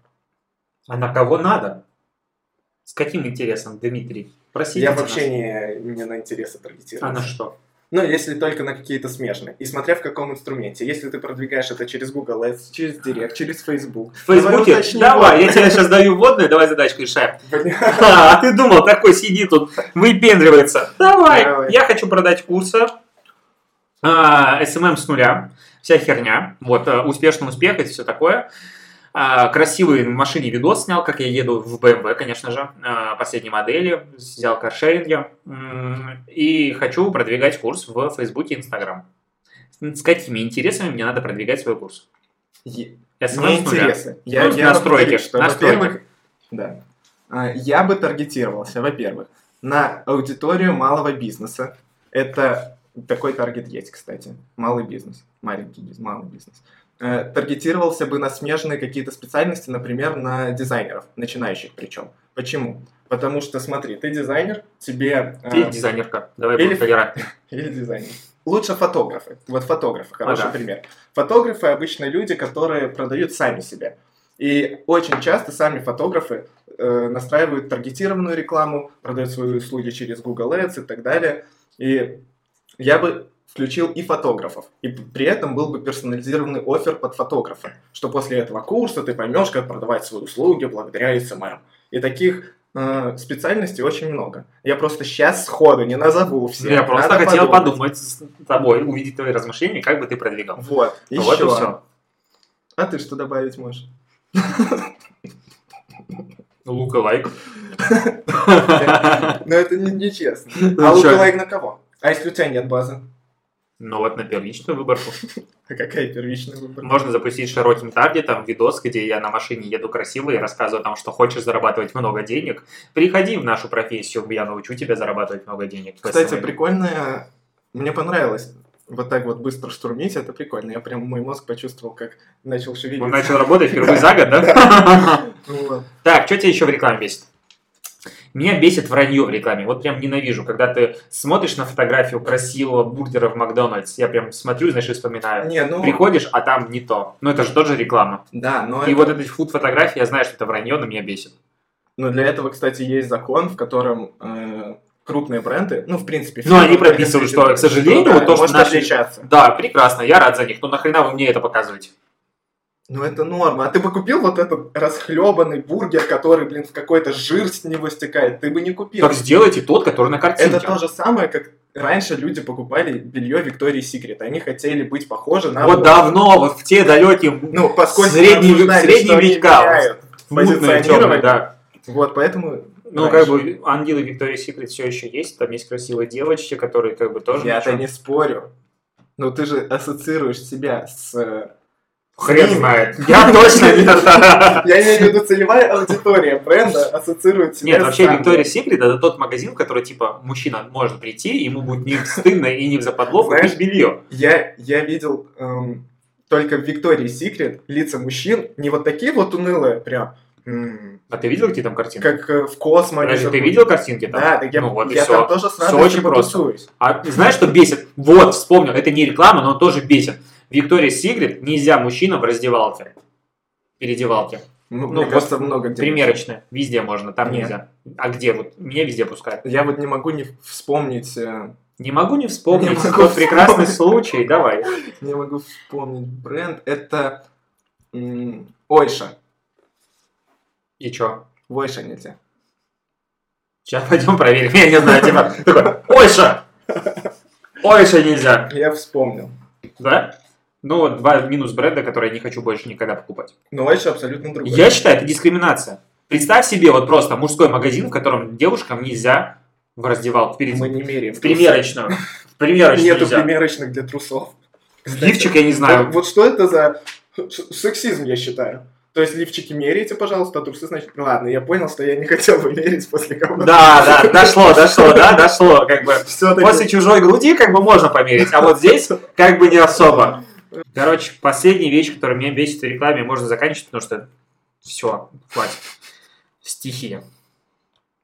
A: А на кого надо? С каким интересом, Дмитрий? Простите
B: Я
A: нас.
B: вообще не, не на интересы таргетирую.
A: А на что?
B: Ну, если только на какие-то смежные. И смотря в каком инструменте. Если ты продвигаешь это через Google Ads, через Direct, через Facebook.
A: В
B: уточни
A: Давай,
B: вот.
A: я тебе сейчас даю вводную, давай задачку решаем. А ты думал, такой сидит тут, выпендривается. Давай,
B: Давай.
A: я хочу продать курсы, а, SMM с нуля, вся херня, вот, а, успешный успех и все такое. А, Красивый в машине видос снял, как я еду в BMW, конечно же, а, последней модели, взял каршеринги. И хочу продвигать курс в Facebook и Instagram. С какими интересами мне надо продвигать свой курс?
B: Е- Мне интересно. Я,
A: Ну,
B: я
A: настройки,
B: повторю, что,
A: настройки.
B: во-первых, да. А, Я бы таргетировался, во-первых, на аудиторию малого бизнеса. Это такой таргет есть, кстати. Малый бизнес. Маленький бизнес, малый бизнес. Э, Таргетировался бы на смежные какие-то специальности, например, на дизайнеров, начинающих причем. Почему? Потому что, смотри, ты дизайнер, тебе... э,
A: Ты дизайнерка. Давай
B: Или-
A: будем
B: или дизайнер. Лучше фотографы. Вот фотографы, хороший
A: Ага.
B: пример. Фотографы обычно люди, которые продают сами себя. И очень часто сами фотографы э, настраивают таргетированную рекламу, продают свои услуги через Google Ads и так далее. И я бы включил и фотографов. И при этом был бы персонализированный офер под фотографа, что после этого курса ты поймешь, как продавать свои услуги благодаря SMM. И таких э, специальностей очень много. Я просто сейчас сходу не назову все.
A: Я просто
B: Надо
A: хотел
B: подумать.
A: подумать с тобой, увидеть твои размышления, как бы ты продвигал.
B: Вот,
A: Ну Вот и
B: еще.
A: все.
B: А ты что добавить можешь?
A: Лука лайк.
B: Но это не- нечестно.
A: Ну,
B: А
A: чё?
B: лук-лайк на кого? А если у тебя нет базы?
A: Ну вот на первичную выборку.
B: А какая первичная выборка?
A: Можно запустить широким таргетом видос, где я на машине еду красиво и рассказываю о том, что хочешь зарабатывать много денег. Приходи в нашу профессию, я научу тебя зарабатывать много денег.
B: Кстати, прикольная... Мне понравилось. Вот так вот быстро штурмить, это прикольно. Я прям мой мозг почувствовал, как начал шевелиться.
A: Он начал работать впервые за год, да?
B: Вот.
A: Так, что тебя еще в рекламе бесит? Меня бесит вранье в рекламе. Вот прям ненавижу, когда ты смотришь на фотографию красивого бургера в Макдональдс. Я прям смотрю, знаешь, и вспоминаю.
B: Не, ну...
A: Приходишь, а там не то. Ну это же тоже реклама.
B: Да, но
A: И
B: это-
A: вот эти фуд-фотографии, я знаю, что это вранье, но меня бесит.
B: Но для этого, кстати, есть закон, в котором э, крупные бренды, ну, в принципе...
A: Ну, они прописывают, что, к сожалению,
B: да,
A: вот то, что
B: может
A: наши-
B: отличаться.
A: Да, прекрасно, я рад за них. Но нахрена вы мне это показываете?
B: Ну, это норма. А ты бы купил вот этот расхлебанный бургер, который, блин, в какой-то жир с него стекает? Ты бы не купил.
A: Так сделайте тот, который на картинке.
B: Это то же самое, как раньше люди покупали белье Виктории Секрет. Они хотели быть похожи на...
A: Вот давно, вот в те далекие
B: Ну, поскольку
A: Средний-
B: что они
A: века. темные, да.
B: Вот, поэтому...
A: Ну,
B: раньше.
A: как бы, ангелы Виктория Секрет все еще есть, там есть красивые девочки, которые как бы тоже...
B: Я-то
A: ничего.
B: не спорю. Но ты же ассоциируешь себя с...
A: Хрен
B: ними.
A: знает. Я точно нет.
B: Я имею в виду целевая аудитория бренда ассоциирует себя
A: Нет, вообще. Victoria's Secret это тот магазин, в который, типа, мужчина может прийти, ему будет не стыдно и не в западло купить белье.
B: Я, я видел эм, только в Виктории Секрет лица мужчин не вот такие вот унылые, прям,
A: А ты видел, какие там картинки?
B: как э, в космо. они
A: Разве ты видел картинки там?
B: Да, так я,
A: ну вот и
B: я
A: все.
B: там тоже с
A: Всё
B: радостью
A: очень просто.
B: потусуюсь.
A: А знаешь, что бесит? Вот, вспомнил, это не реклама, но он тоже бесит. Виктория Секрет нельзя мужчинам в раздевалке. Передевалке.
B: Ну,
A: Ну,
B: кажется, много где.
A: Примерочная. Везде можно, там
B: Нет.
A: нельзя. А где? Вот меня везде пускают.
B: Я вот не могу не вспомнить, э,
A: Не могу не вспомнить
B: Не могу
A: тот прекрасный
B: вспомнить.
A: случай. Давай.
B: не могу вспомнить бренд. Это Ойша.
A: И чё?
B: В Ойша нельзя.
A: Сейчас пойдем проверим. Я не знаю, типа, ойша! Ойша нельзя.
B: Я вспомнил.
A: Да? Ну, два минус бренда, которые я не хочу больше никогда покупать.
B: Но Ойша абсолютно другой.
A: Я считаю, это дискриминация. Представь себе вот просто мужской магазин, в котором девушкам нельзя в раздевалку перед...
B: Мы не меряем.
A: в примерочную. В примерочную
B: Нету
A: нельзя.
B: примерочных для трусов.
A: Лифчик я не знаю.
B: Вот, вот что это за сексизм, я считаю. То есть лифчики меряйте, пожалуйста, а трусы, значит... Ладно, я понял, что я не хотел бы мерить после кого-то.
A: Да, да, дошло, дошло, да, дошло. Как бы после чужой груди как бы можно померить, а вот здесь как бы не особо. Короче, последняя вещь, которая меня бесит в рекламе, можно заканчивать, потому что все, хватит. Стихи,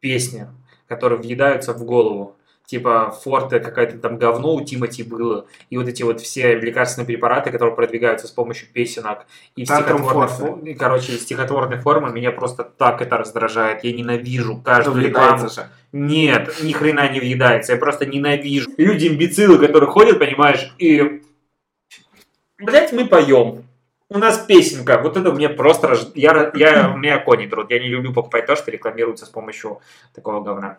A: песни, которые въедаются в голову. Типа Форте какое-то там говно у Тимати было. И вот эти вот все лекарственные препараты, которые продвигаются с помощью песенок. И в
B: Татрум
A: стихотворной, фо- и, короче, стихотворной формы меня просто так это раздражает. Я ненавижу каждую рекламу.
B: же.
A: Нет, ни хрена не въедается. Я просто ненавижу. Люди-имбецилы, которые ходят, понимаешь, и... Блять, мы поем. У нас песенка. Вот это мне просто... Я, я, у меня кони труд. Я не люблю покупать то, что рекламируется с помощью такого говна.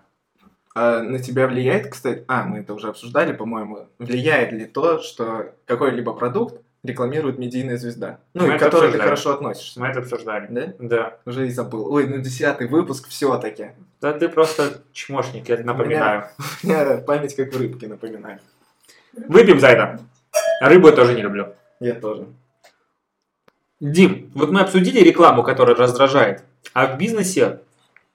B: А на тебя влияет, кстати... А, мы это уже обсуждали, по-моему. Влияет ли то, что какой-либо продукт рекламирует медийная звезда? Ну,
A: Мы
B: и к которой ты
A: обсуждали.
B: хорошо относишься.
A: Мы это обсуждали.
B: Да?
A: Да.
B: Уже и забыл. Ой, ну десятый выпуск все-таки.
A: Да ты просто чмошник, я напоминаю.
B: У меня память как в рыбке, напоминаю.
A: Выпьем за это. Рыбу я тоже не люблю.
B: Я тоже.
A: Дим, вот мы обсудили рекламу, которая раздражает, а в бизнесе,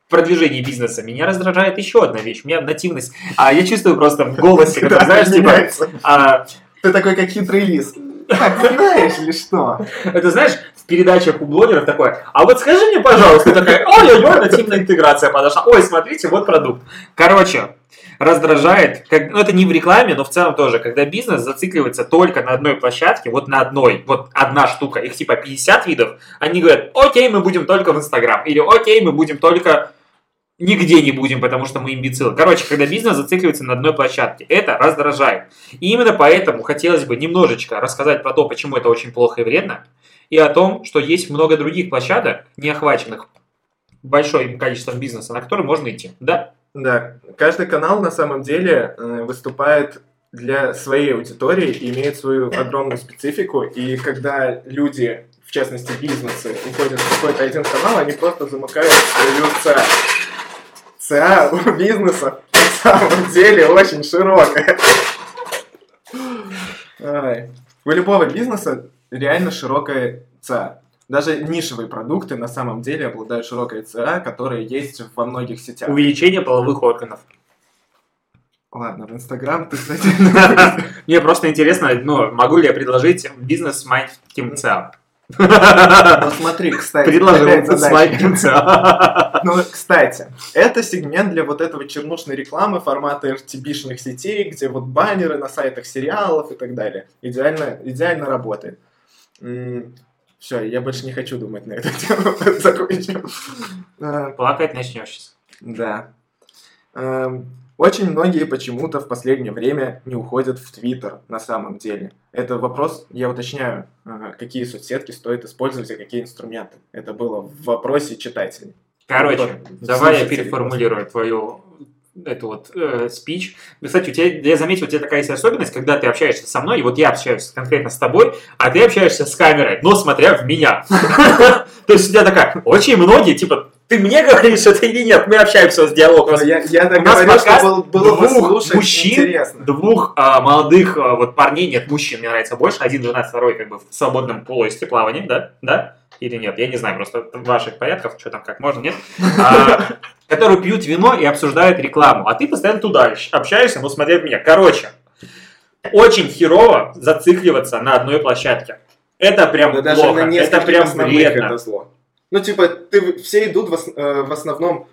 A: в продвижении бизнеса меня раздражает еще одна вещь, у меня нативность, а я чувствую просто в голосе, когда,
B: Да,
A: знаешь, типа, а,
B: Ты такой, как хитрый лис. Так, знаешь ли что?
A: это знаешь, в передачах у блогеров такое, а вот скажи мне, пожалуйста, такая, ой-ой-ой, нативная интеграция подошла, ой, смотрите, вот продукт. Короче, раздражает, как, ну это не в рекламе, но в целом тоже, когда бизнес зацикливается только на одной площадке, вот на одной, вот одна штука, их типа 50 видов, они говорят, окей, мы будем только в Инстаграм, или окей, мы будем только нигде не будем, потому что мы имбецилы. Короче, когда бизнес зацикливается на одной площадке, это раздражает. И именно поэтому хотелось бы немножечко рассказать про то, почему это очень плохо и вредно, и о том, что есть много других площадок, не охваченных большое количество бизнеса, на который можно идти. Да?
B: Да, каждый канал на самом деле э, выступает для своей аудитории и имеет свою огромную специфику. И когда люди, в частности бизнесы, уходят в какой-то один канал, они просто замыкают свою ЦА. ЦА у бизнеса на самом деле очень широкая. У любого бизнеса реально широкая ЦА. Даже нишевые продукты на самом деле обладают широкой ЦА, которые есть во многих сетях.
A: Увеличение половых органов.
B: Ладно, в Инстаграм ты, кстати...
A: Мне просто интересно, ну, могу ли я предложить бизнес с маленьким ЦА?
B: Ну смотри, кстати,
A: Предложил с маленьким ЦА.
B: Ну, кстати, это сегмент для вот этого чернушной рекламы формата RTB-шных сетей, где вот баннеры на сайтах сериалов и так далее. Идеально, идеально работает. Все, я больше не хочу думать на эту тему. Закончим.
A: Плакать начнешь сейчас.
B: Да. Эм, Очень многие почему-то в последнее время не уходят в Твиттер на самом деле. Это вопрос, я уточняю, какие соцсетки стоит использовать и какие инструменты. Это было в вопросе читателей.
A: Короче, давай я переформулирую твою эту вот э, спич. Кстати, у тебя, я заметил, у тебя такая есть особенность, когда ты общаешься со мной, и вот я общаюсь конкретно с тобой, а ты общаешься с камерой, но смотря в меня. То есть у тебя такая, очень многие, типа, ты мне говоришь это или нет? Мы общаемся с диалогом.
B: Я, я так
A: У нас
B: говорю, что был- было бы
A: двух мужчин,
B: интересно.
A: Двух а, молодых а, вот парней, нет, мужчин мне нравится больше, один женат, второй как бы в свободном полуэсте плавания, да? Да? Или нет? Я не знаю, просто ваших порядков, что там, как можно, нет? А, которые пьют вино и обсуждают рекламу, а ты постоянно туда общаешься, но смотря в меня. Короче, очень херово зацикливаться на одной площадке. Это прям
B: Да даже
A: плохо,
B: на
A: это прям вредно.
B: это зло. Ну, типа, ты, все идут в, ос- э, в основном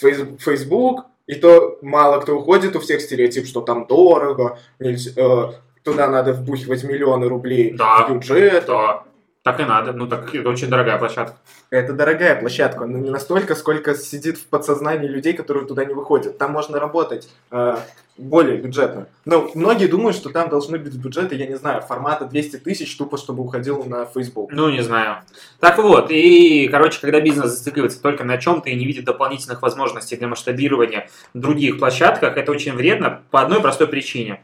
B: в Facebook, и то мало кто уходит, у всех стереотип, что там дорого, нельзя- э, туда надо вбухивать миллионы рублей
A: Да.
B: в бюджет.
A: Да, так и надо. Ну, так это очень дорогая площадка.
B: Это дорогая площадка, но не настолько, сколько сидит в подсознании людей, которые туда не выходят. Там можно работать э, более бюджетно. Но многие думают, что там должны быть бюджеты, я не знаю, формата 200 тысяч, тупо чтобы уходил на Facebook.
A: Ну, не знаю. Так вот, и, короче, когда бизнес зацикливается только на чем-то и не видит дополнительных возможностей для масштабирования в других площадках, это очень вредно по одной простой причине.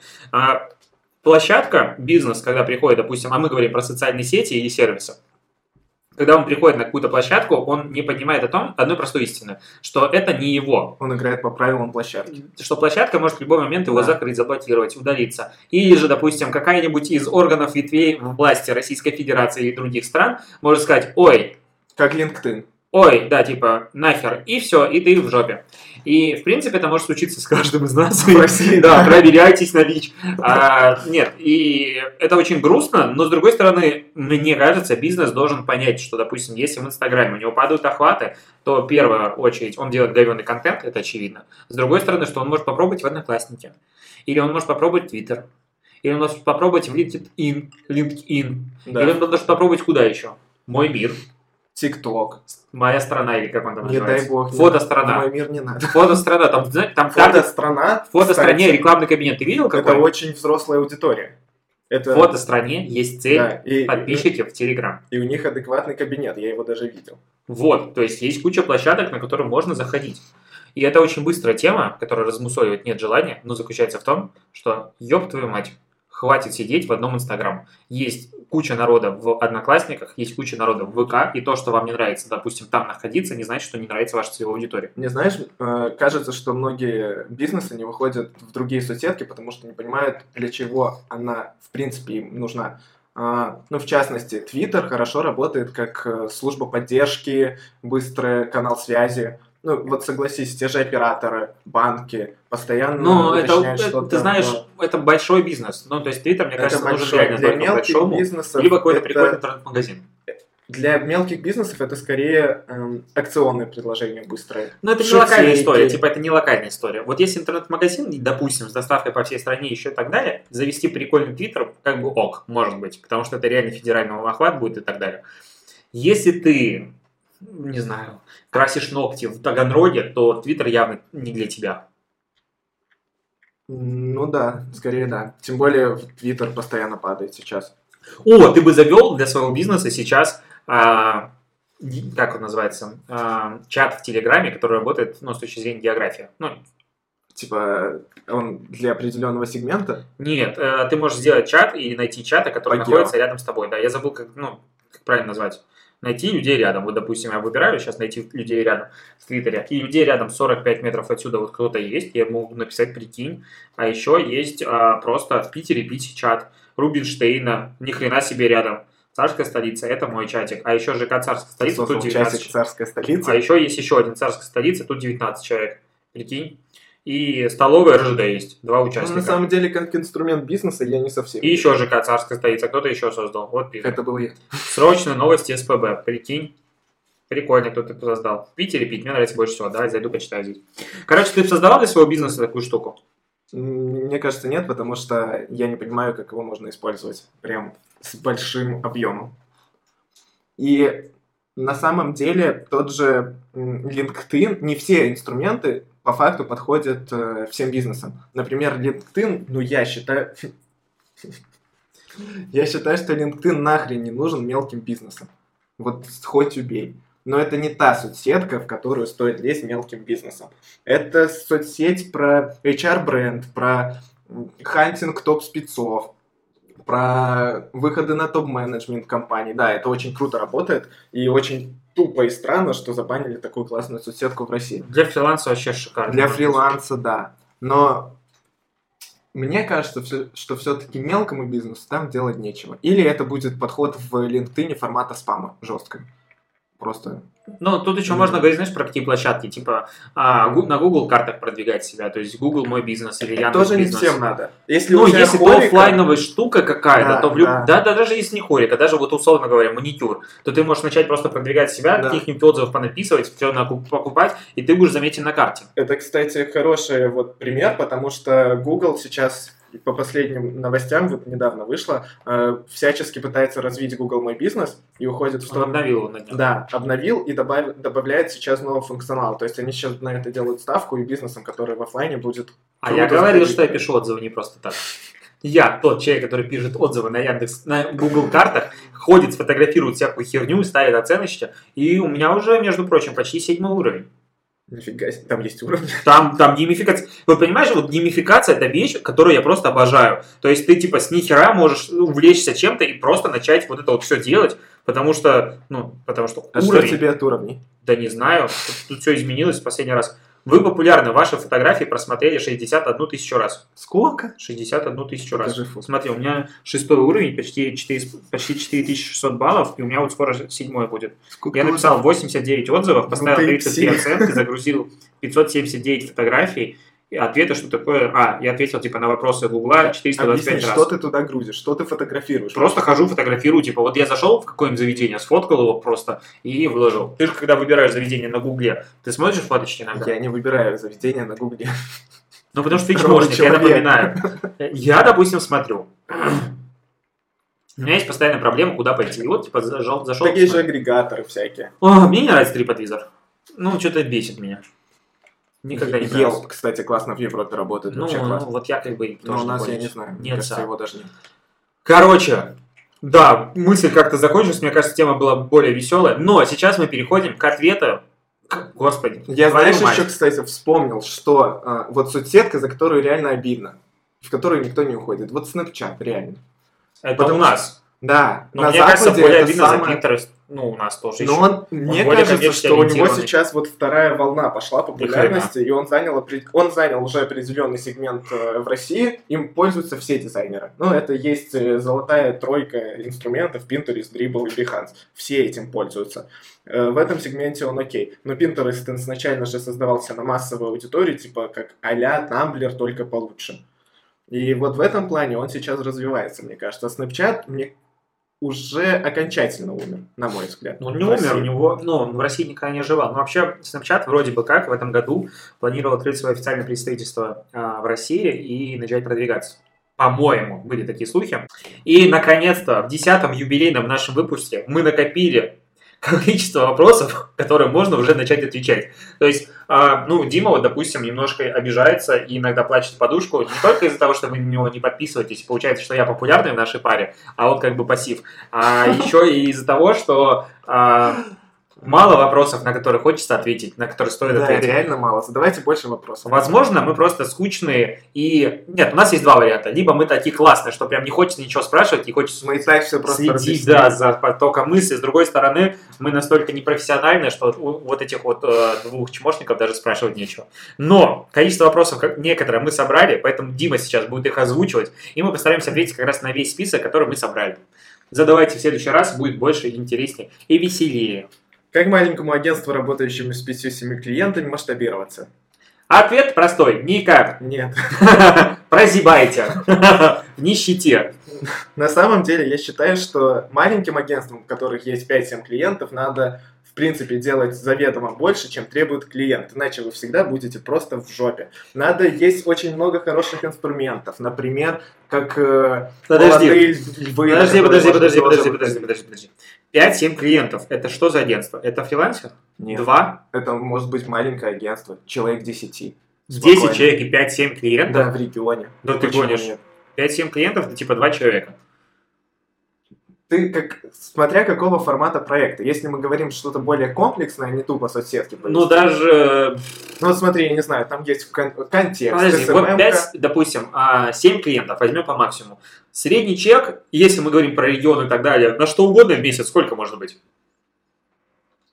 A: Площадка, бизнес, когда приходит, допустим, а мы говорим про социальные сети или сервисы, когда он приходит на какую-то площадку, он не понимает о том, одной простой истины, что это не его,
B: Он играет по правилам площадки.
A: что площадка может в любой момент его
B: Да.
A: закрыть, заблокировать, удалиться. Или же, допустим, какая-нибудь из органов ветвей власти Российской Федерации или других стран может сказать, ой,
B: Как LinkedIn.
A: ой, да, типа, нахер, и все, и ты в жопе. И, в принципе, это может случиться с каждым из нас.
B: В России,
A: Да, проверяйтесь на ВИЧ. А, нет, и это очень грустно, но, с другой стороны, мне кажется, бизнес должен понять, что, допустим, если в Инстаграме у него падают охваты, то, в первую очередь, он делает говенный контент, это очевидно. С другой стороны, что он может попробовать в Одноклассники, или он может попробовать Твиттер, или он может попробовать в LinkedIn, LinkedIn,
B: Да.
A: или он может попробовать куда еще? Мой мир,
B: ТикТок.
A: моя страна, или как он там
B: Не
A: называется?
B: дай бог.
A: Фотострана.
B: Мой мир не надо.
A: Фотострана, там, знаете, там каждый-
B: Фотострана.
A: в фотостране
B: кстати,
A: рекламный кабинет. Ты видел
B: Это
A: какой?
B: очень взрослая аудитория. Это...
A: В фотостране есть цель
B: Да, и,
A: подписчики в Телеграм.
B: и у них адекватный кабинет, я его даже видел.
A: Вот, то есть есть куча площадок, на которые можно заходить. И это очень быстрая тема, которая размусоливать нет желания, но заключается в том, что, ёб твою мать, хватит сидеть в одном Инстаграм. Есть куча народа в Одноклассниках, есть куча народа в ВК, и то, что вам не нравится, допустим, там находиться, не значит, что не нравится ваша целевая аудитория.
B: Мне знаешь, э, кажется, что многие бизнесы не выходят в другие соцсетки, потому что не понимают, для чего она, в принципе, им нужна. А, Ну, в частности, Twitter хорошо работает как э, служба поддержки, быстрый канал связи. Ну, вот согласись, те же операторы, банки постоянно
A: Но это,
B: уточняют
A: это,
B: что-то.
A: ты знаешь,
B: но
A: это большой бизнес. Ну, то есть Твиттер, мне
B: это
A: кажется, нужен
B: большой.
A: реально
B: Для мелких
A: большому,
B: бизнесов
A: либо какой-то
B: это-
A: прикольный интернет-магазин.
B: Для мелких бизнесов это скорее эм, акционные предложения быстрые.
A: Но это не
B: Шутейки.
A: локальная история, типа это не локальная история. Вот если интернет-магазин, допустим, с доставкой по всей стране еще и так далее, завести прикольный твиттер, как бы ок, может быть, потому что это реально федеральный охват будет и так далее. Если ты, не знаю, красишь ногти в Таганроге, то твиттер явно не для тебя.
B: Ну да, скорее да. Тем более Твиттер постоянно падает сейчас.
A: О, ты бы завел для своего бизнеса сейчас а, как он называется, а, чат в Телеграме, который работает, ну, с точки зрения географии. Ну,
B: Типа, он для определенного сегмента.
A: нет, э, ты можешь сделать чат и найти чаты, которые
B: По гео.
A: находятся рядом с тобой. Да, я забыл, как, ну, как правильно назвать. Найти людей рядом. Вот, допустим, я выбираю сейчас найти людей рядом в Твиттере. И людей рядом 45 метров отсюда вот кто-то есть. Я могу написать «прикинь». А еще есть а, просто в Питере пить чат. Рубинштейна, ни хрена себе рядом. Царская столица, это мой чатик. А еще ЖК Царская столица, тут 19
B: часик царская столица.
A: А еще есть еще один царская столица, тут 19 человек. Прикинь. И столовая РЖД есть, два
B: Ну,
A: участника.
B: на самом деле, как инструмент бизнеса, я не совсем.
A: И еще ЖК царская столица, кто-то еще создал. Вот пишет.
B: Это был я.
A: Срочно новости СПБ. Прикинь. Прикольно, кто ты создал. В Питере пить мне нравится больше всего. Давай зайду почитаю здесь. Короче, ты создавал для своего бизнеса такую штуку?
B: Мне кажется, нет, потому что я не понимаю, как его можно использовать прям с большим объемом. И на самом деле тот же LinkedIn, не все инструменты по факту подходят э, всем бизнесам. Например, LinkedIn, ну я считаю... Я считаю, что LinkedIn нахрен не нужен мелким бизнесам. Вот хоть убей. Но это не та соцсетка, в которую стоит лезть мелким бизнесом. Это соцсеть про HR-бренд, про хантинг топ-спецов, про выходы на топ-менеджмент компаний. Да, это очень круто работает, и очень тупо и странно, что забанили такую классную соцсетку в России.
A: Для фриланса вообще шикарно.
B: Для фриланса, да. Но мне кажется, что все-таки мелкому бизнесу там делать нечего. Или это будет подход в LinkedIn формата спама жестко. Просто
A: Ну, тут еще
B: Мгм.
A: можно говорить, знаешь, про какие площадки, типа а, на Google картах продвигать себя, то есть Google мой бизнес или Яндекс
B: тоже не
A: бизнес.
B: всем надо. Если
A: Ну, если это
B: хорика-
A: оффлайновая штука какая-то,
B: Да,
A: то в люб...
B: да.
A: да. да, даже если не хорика, даже вот условно говоря, маникюр, то ты можешь начать просто продвигать себя,
B: Да.
A: каких-нибудь отзывов понаписывать, все покупать, и ты будешь заметен на карте.
B: Это, кстати, хороший вот пример, потому что Google сейчас по последним новостям, вот недавно вышло, э, всячески пытается развить Google Мой бизнес и уходит в
A: Он
B: сторону...
A: обновил его на днях.
B: Да, обновил и добав- добавляет сейчас новый функционал. То есть они сейчас на это делают ставку, и бизнесом, который в оффлайне будет...
A: А я говорил,
B: заходить.
A: что я пишу отзывы не просто так. Я тот человек, который пишет отзывы на Яндекс, на Google картах, ходит, сфотографирует всякую херню, ставит оценочки, и у меня уже, между прочим, почти седьмой уровень.
B: Нифига себе, там есть уровни.
A: Там, там геймификация. Вот понимаешь, вот геймификация это вещь, которую я просто обожаю. То есть ты типа с нихера можешь увлечься чем-то и просто начать вот это вот все делать, потому что, ну, потому что
B: А что
A: уровень,
B: тебе от уровней?
A: да не знаю, тут, все изменилось в последний раз. Вы популярны, ваши фотографии просмотрели 61 тысячу раз.
B: Сколько?
A: 61 тысячу раз.
B: Покажи фото.
A: Смотри, у меня шестой уровень, почти, 4, почти 4600 баллов, и у меня вот скоро седьмой будет.
B: Сколько
A: Я написал 89 отзывов,
B: Ну
A: поставил
B: ты
A: 33
B: псих.
A: оценки, загрузил 579 фотографий, и ответы, что такое... А, я ответил типа на вопросы Гугла 425
B: Объясни,
A: раз.
B: что ты туда грузишь, что ты фотографируешь?
A: Просто хожу, фотографирую, типа, вот я зашел в какое-нибудь заведение, сфоткал его просто и выложил. Ты же, когда выбираешь заведение на Гугле, ты смотришь фоточки иногда?
B: Я не выбираю заведение на гугле.
A: Ну, потому что ты чмошник, я напоминаю. Я, допустим, смотрю. У меня есть постоянная проблема, куда пойти. И вот, типа, зашел, зашел
B: Такие же агрегаторы всякие.
A: О, мне не нравится TripAdvisor. Ну, что-то бесит меня. Никогда не.
B: Yelp, кстати, классно в Европе работает.
A: Ну,
B: вообще
A: ну,
B: классно.
A: вот я как бы
B: Но у нас, я не знаю,
A: Нет,
B: кажется,
A: да.
B: его даже нет.
A: Короче, да, мысль как-то закончилась. Мне кажется, тема была более веселая. Но сейчас мы переходим к ответу. Господи.
B: Я, знаешь,
A: мать.
B: еще, кстати, вспомнил, что а, вот соцсетка, за которую реально обидно, в которую никто не уходит. Вот Snapchat, реально.
A: Это
B: потому
A: у нас.
B: Да,
A: Но
B: на
A: мне кажется,
B: Западе
A: более
B: это
A: обидно
B: самое-
A: за Pinterest. Ну, у нас тоже
B: Но
A: еще.
B: он, мне
A: более
B: кажется, что у него сейчас вот вторая волна пошла популярности, и он занял, он занял уже определенный сегмент э, в России, им пользуются все дизайнеры. Ну, это есть э, золотая тройка инструментов, Pinterest, Dribble и Behance. Все этим пользуются. Э, В этом сегменте он окей. Но Pinterest изначально же создавался на массовой аудитории, типа как а-ля Tumblr, только получше. И вот в этом плане он сейчас развивается, мне кажется. А Snapchat мне уже окончательно умер, на мой взгляд.
A: Ну, он не
B: в
A: умер,
B: России.
A: у него, ну, он в России никогда не оживал. Но вообще, Snapchat вроде бы как в этом году планировал открыть свое официальное представительство а, в России и начать продвигаться. По-моему, были такие слухи. И, наконец-то, в десятом юбилейном нашем выпуске мы накопили количество вопросов, которые можно уже начать отвечать. То есть, а, ну, Дима, вот, допустим, немножко обижается и иногда плачет подушку, не только из-за того, что вы на него не подписываетесь, получается, что я популярный в нашей паре, а он как бы пассив, а еще и из-за того, что а, Мало вопросов, на которые хочется ответить, на которые стоит
B: Да,
A: ответить.
B: реально мало. Задавайте больше вопросов.
A: Возможно, мы просто скучные и... Нет, у нас есть два варианта. Либо мы такие классные, что прям не хочется ничего спрашивать, и хочется
B: Мы и так все просто
A: следить
B: разъяснили.
A: да, за потоком мысли. С другой стороны, мы настолько непрофессиональны, что вот этих вот э, двух чмошников даже спрашивать нечего. Но количество вопросов как- некоторые мы собрали, поэтому Дима сейчас будет их озвучивать, и мы постараемся ответить как раз на весь список, который мы собрали. Задавайте в следующий раз, будет больше, интереснее и веселее.
B: Как маленькому агентству, работающему с 5-7 клиентами, масштабироваться?
A: Ответ простой. Никак.
B: Нет.
A: Прозябайте. В нищете.
B: На самом деле, я считаю, что маленьким агентствам, у которых есть 5-7 клиентов, надо, в принципе, делать заведомо больше, чем требует клиент. Иначе вы всегда будете просто в жопе. Надо, есть очень много хороших инструментов. Например, как э,
A: Подожди.
B: львы.
A: Подожди, подожди, подожди, подожди, подожди, подожди, подожди. 5-7 клиентов. Это что за агентство? Это фрилансер?
B: Нет,
A: Два?
B: это может быть маленькое агентство, человек 10.
A: 10
B: Спокойно.
A: человек и 5-7 клиентов?
B: Да, в регионе.
A: Да ты гонишь.
B: нет?
A: 5-7 клиентов, это типа 2 человека.
B: Ты как, смотря какого формата проекта. Если мы говорим что-то более комплексное, а не тупо соседки.
A: Ну даже...
B: Ну вот смотри, я не знаю, там есть кон- контекст,
A: Подожди, вот
B: SMM-ка.
A: 5, допустим, 7 клиентов, возьмем по максимуму. Средний чек, если мы говорим про регион и так далее, на что угодно в месяц, сколько может быть?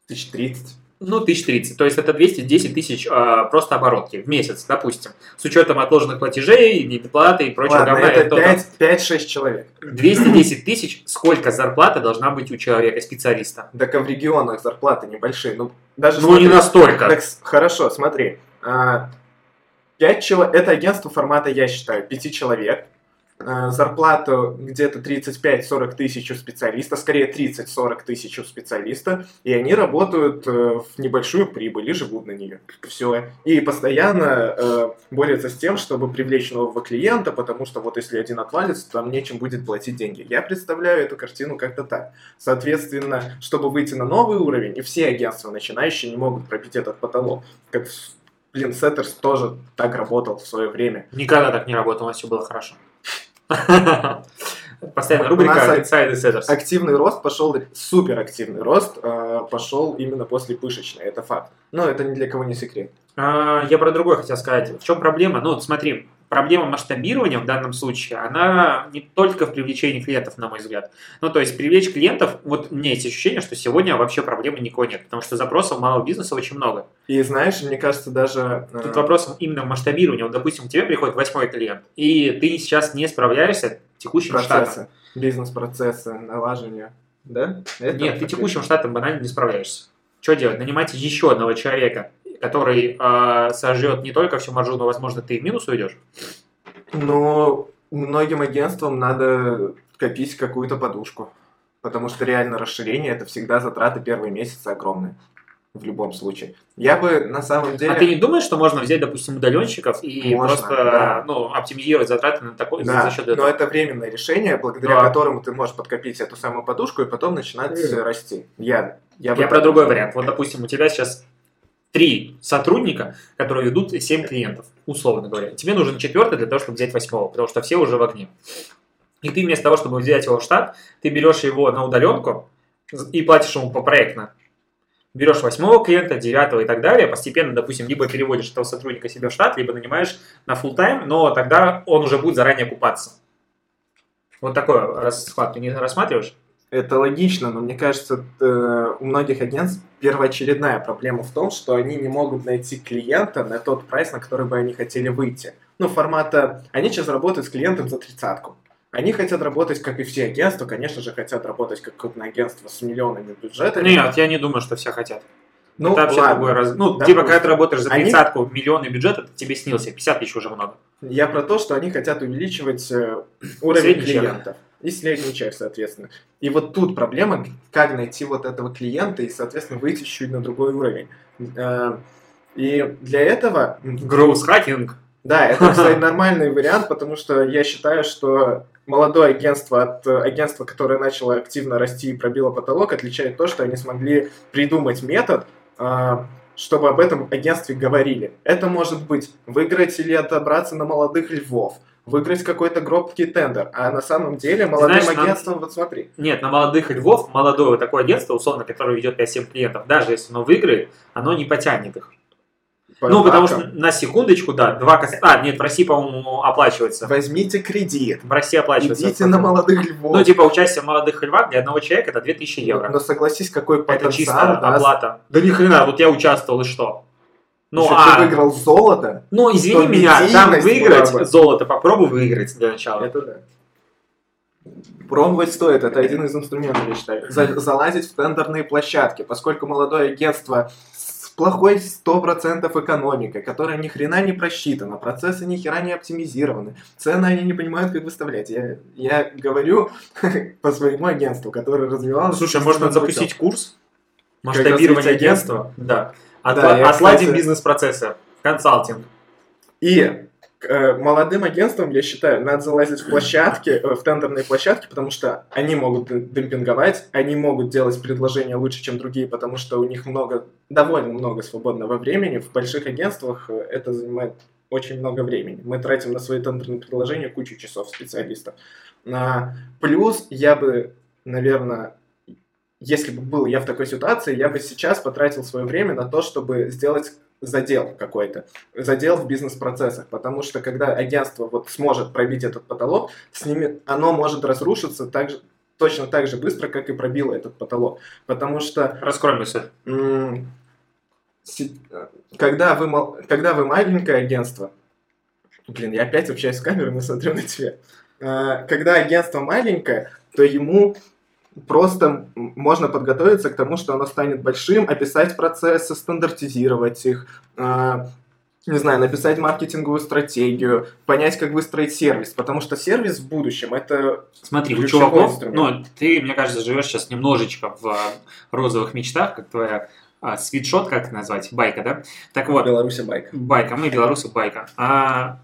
B: 1030.
A: Ну, 1030. То есть это 210 тысяч а, просто оборотки в месяц, допустим. С учетом отложенных платежей, недоплаты и прочего
B: Ладно,
A: говна.
B: это
A: это
B: 5-6 человек.
A: 210 тысяч, сколько зарплата должна быть у человека, специалиста?
B: Так а в регионах зарплаты небольшие. Ну, даже
A: Ну, не
B: смотри,
A: настолько.
B: так хорошо, смотри. 5 человек, это агентство формата, я считаю, 5 человек. А, Зарплату где-то 35-40 тысяч у специалиста, скорее 30-40 тысяч у специалиста, и они работают э, в небольшую прибыль и живут на нее. Все. И постоянно э, борются с тем, чтобы привлечь нового клиента, потому что вот если один отвалится, то там нечем будет платить деньги. Я представляю эту картину как-то так. Соответственно, чтобы выйти на новый уровень, и все агентства начинающие не могут пробить этот потолок. Как, блин, Setters тоже так работал в свое время.
A: Никогда так не работал, у нас все было хорошо. Постоянно рубрика Inside Setters.
B: Активный рост пошел, супер активный рост э, пошел именно после пышечной, это факт. Но это ни для кого не секрет.
A: А, Я про другое хотел сказать. В чем проблема? Ну, смотри, проблема масштабирования в данном случае, она не только в привлечении клиентов, на мой взгляд. Ну, то есть привлечь клиентов, вот у меня есть ощущение, что сегодня вообще проблемы никакой нет, потому что запросов малого бизнеса очень много.
B: И знаешь, мне кажется, даже... э,
A: Тут вопрос именно в масштабировании. Вот, допустим, к тебе приходит восьмой клиент, и ты сейчас не справляешься текущим штатом.
B: процессы, бизнес-процессы, налаживание. Да? Это
A: Нет, ты текущим штатом банально не справляешься. Что делать? Нанимайте еще одного человека, который э, сожжет не только всю маржу, но, возможно, ты и в минус уйдешь.
B: Но многим агентствам надо копить какую-то подушку. Потому что реально расширение это всегда затраты первые месяцы огромные. В любом случае. Я бы на самом деле...
A: А ты не думаешь, что можно взять, допустим, удаленщиков и
B: Можно,
A: просто
B: да.
A: ну, оптимизировать затраты на такой
B: Да,
A: за счет
B: но
A: этого?
B: это временное решение, благодаря
A: Да.
B: которому ты можешь подкопить эту самую подушку и потом начинать
A: Мгм.
B: расти. Я, я, бы
A: Я про
B: так
A: другой вариант. Вот, допустим, у тебя сейчас три сотрудника, которые ведут 7 клиентов, условно говоря. Тебе нужен четвертый для того, чтобы взять восьмого, потому что все уже в огне. И ты вместо того, чтобы взять его в штат, ты берешь его на удаленку и платишь ему по проектно. Берешь восьмого клиента, девятого и так далее, постепенно, допустим, либо переводишь этого сотрудника себе в штат, либо нанимаешь на full тайм но тогда он уже будет заранее купаться. Вот такой расклад ты не рассматриваешь?
B: Это логично, но мне кажется, э, у многих агентств первоочередная проблема в том, что они не могут найти клиента на тот прайс, на который бы они хотели выйти. Ну, формата... Они сейчас работают с клиентом за тридцатку. Они хотят работать, как и все агентства, конечно же, хотят работать как крупное агентство с миллионами бюджетами.
A: Нет, я не думаю, что все хотят.
B: ну,
A: это вообще
B: ладно.
A: другой раз. Ну,
B: Да,
A: типа, когда ты работаешь за
B: они-
A: тридцатку, миллионный бюджет, это тебе снился. 50 тысяч уже много.
B: Я про то, что они хотят увеличивать э, уровень
A: Средний
B: клиентов. И средний чек, соответственно. И вот тут проблема, как найти вот этого клиента и, соответственно, выйти чуть на другой уровень. Э, И для этого... м,
A: Гроус-хакинг.
B: Да, это, кстати, нормальный вариант, потому что я считаю, что молодое агентство от э, агентства, которое начало активно расти и пробило потолок, отличает то, что они смогли придумать метод, а, чтобы об этом агентстве говорили. Это может быть выиграть или отобраться на молодых львов, выиграть какой-то громкий тендер. А на самом деле молодым
A: Знаешь, нам-
B: агентством, вот смотри,
A: Нет, на молодых львов, молодое вот такое агентство, условно, которое ведет 5-7 клиентов, даже если оно выиграет, оно не потянет их.
B: по
A: ну, потому что на секундочку, да, два кос- А, нет, в России, по-моему, оплачивается.
B: возьмите кредит,
A: В России оплачивается.
B: идите на молодых львов.
A: Ну, типа, участие в молодых львах для одного человека это 2000 евро.
B: Но согласись, какой
A: это
B: потенциал
A: чисто
B: даст.
A: оплата. Да ни хрена, вот я участвовал, и что? Ну,
B: Если
A: а,
B: ты выиграл золото,
A: ну извини
B: то
A: меня, там выиграть
B: бы.
A: золото, попробуй выиграть для начала.
B: это да. Пробовать стоит, это один из инструментов, я считаю. За- залазить в тендерные площадки, поскольку молодое агентство с плохой 100% экономикой, которая ни хрена не просчитана, процессы ни хера не оптимизированы, цены они не понимают, как выставлять. Я, я говорю по своему агентству, которое развивалось.
A: Слушай, можно
B: естественным
A: запустить
B: путем.
A: курс масштабирования
B: развить
A: агентства. Да. Отла-
B: Да, я,
A: Отладим
B: кстати-
A: бизнес-процессы. Консалтинг.
B: И э, молодым агентствам, я считаю, надо залазить в площадки, э, в тендерные площадки, потому что они могут демпинговать, они могут делать предложения лучше, чем другие, потому что у них много, довольно много свободного времени. В больших агентствах э, это занимает очень много времени. Мы тратим на свои тендерные предложения кучу часов специалистов. А, Плюс я бы, наверное, если бы был я в такой ситуации, я бы сейчас потратил свое время на то, чтобы сделать задел какой-то, задел в бизнес-процессах, потому что когда агентство вот сможет пробить этот потолок, с ними оно может разрушиться так же, точно так же быстро, как и пробило этот потолок, потому что
A: Раскрой мысль.
B: когда вы, когда вы маленькое агентство, блин, я опять общаюсь с камерой, но смотрю на тебя, Э, когда агентство маленькое, то ему просто можно подготовиться к тому, что оно станет большим, описать процессы, стандартизировать их, э, не знаю, написать маркетинговую стратегию, понять, как выстроить сервис, потому что сервис в будущем это
A: Смотри, у чуваков,
B: инструмент.
A: ну, ты, мне кажется, живешь сейчас немножечко в а, розовых мечтах, как твоя а, свитшот, как это назвать, байка, да? Так вот,
B: Беларуси байка.
A: байка, мы белорусы байка. А,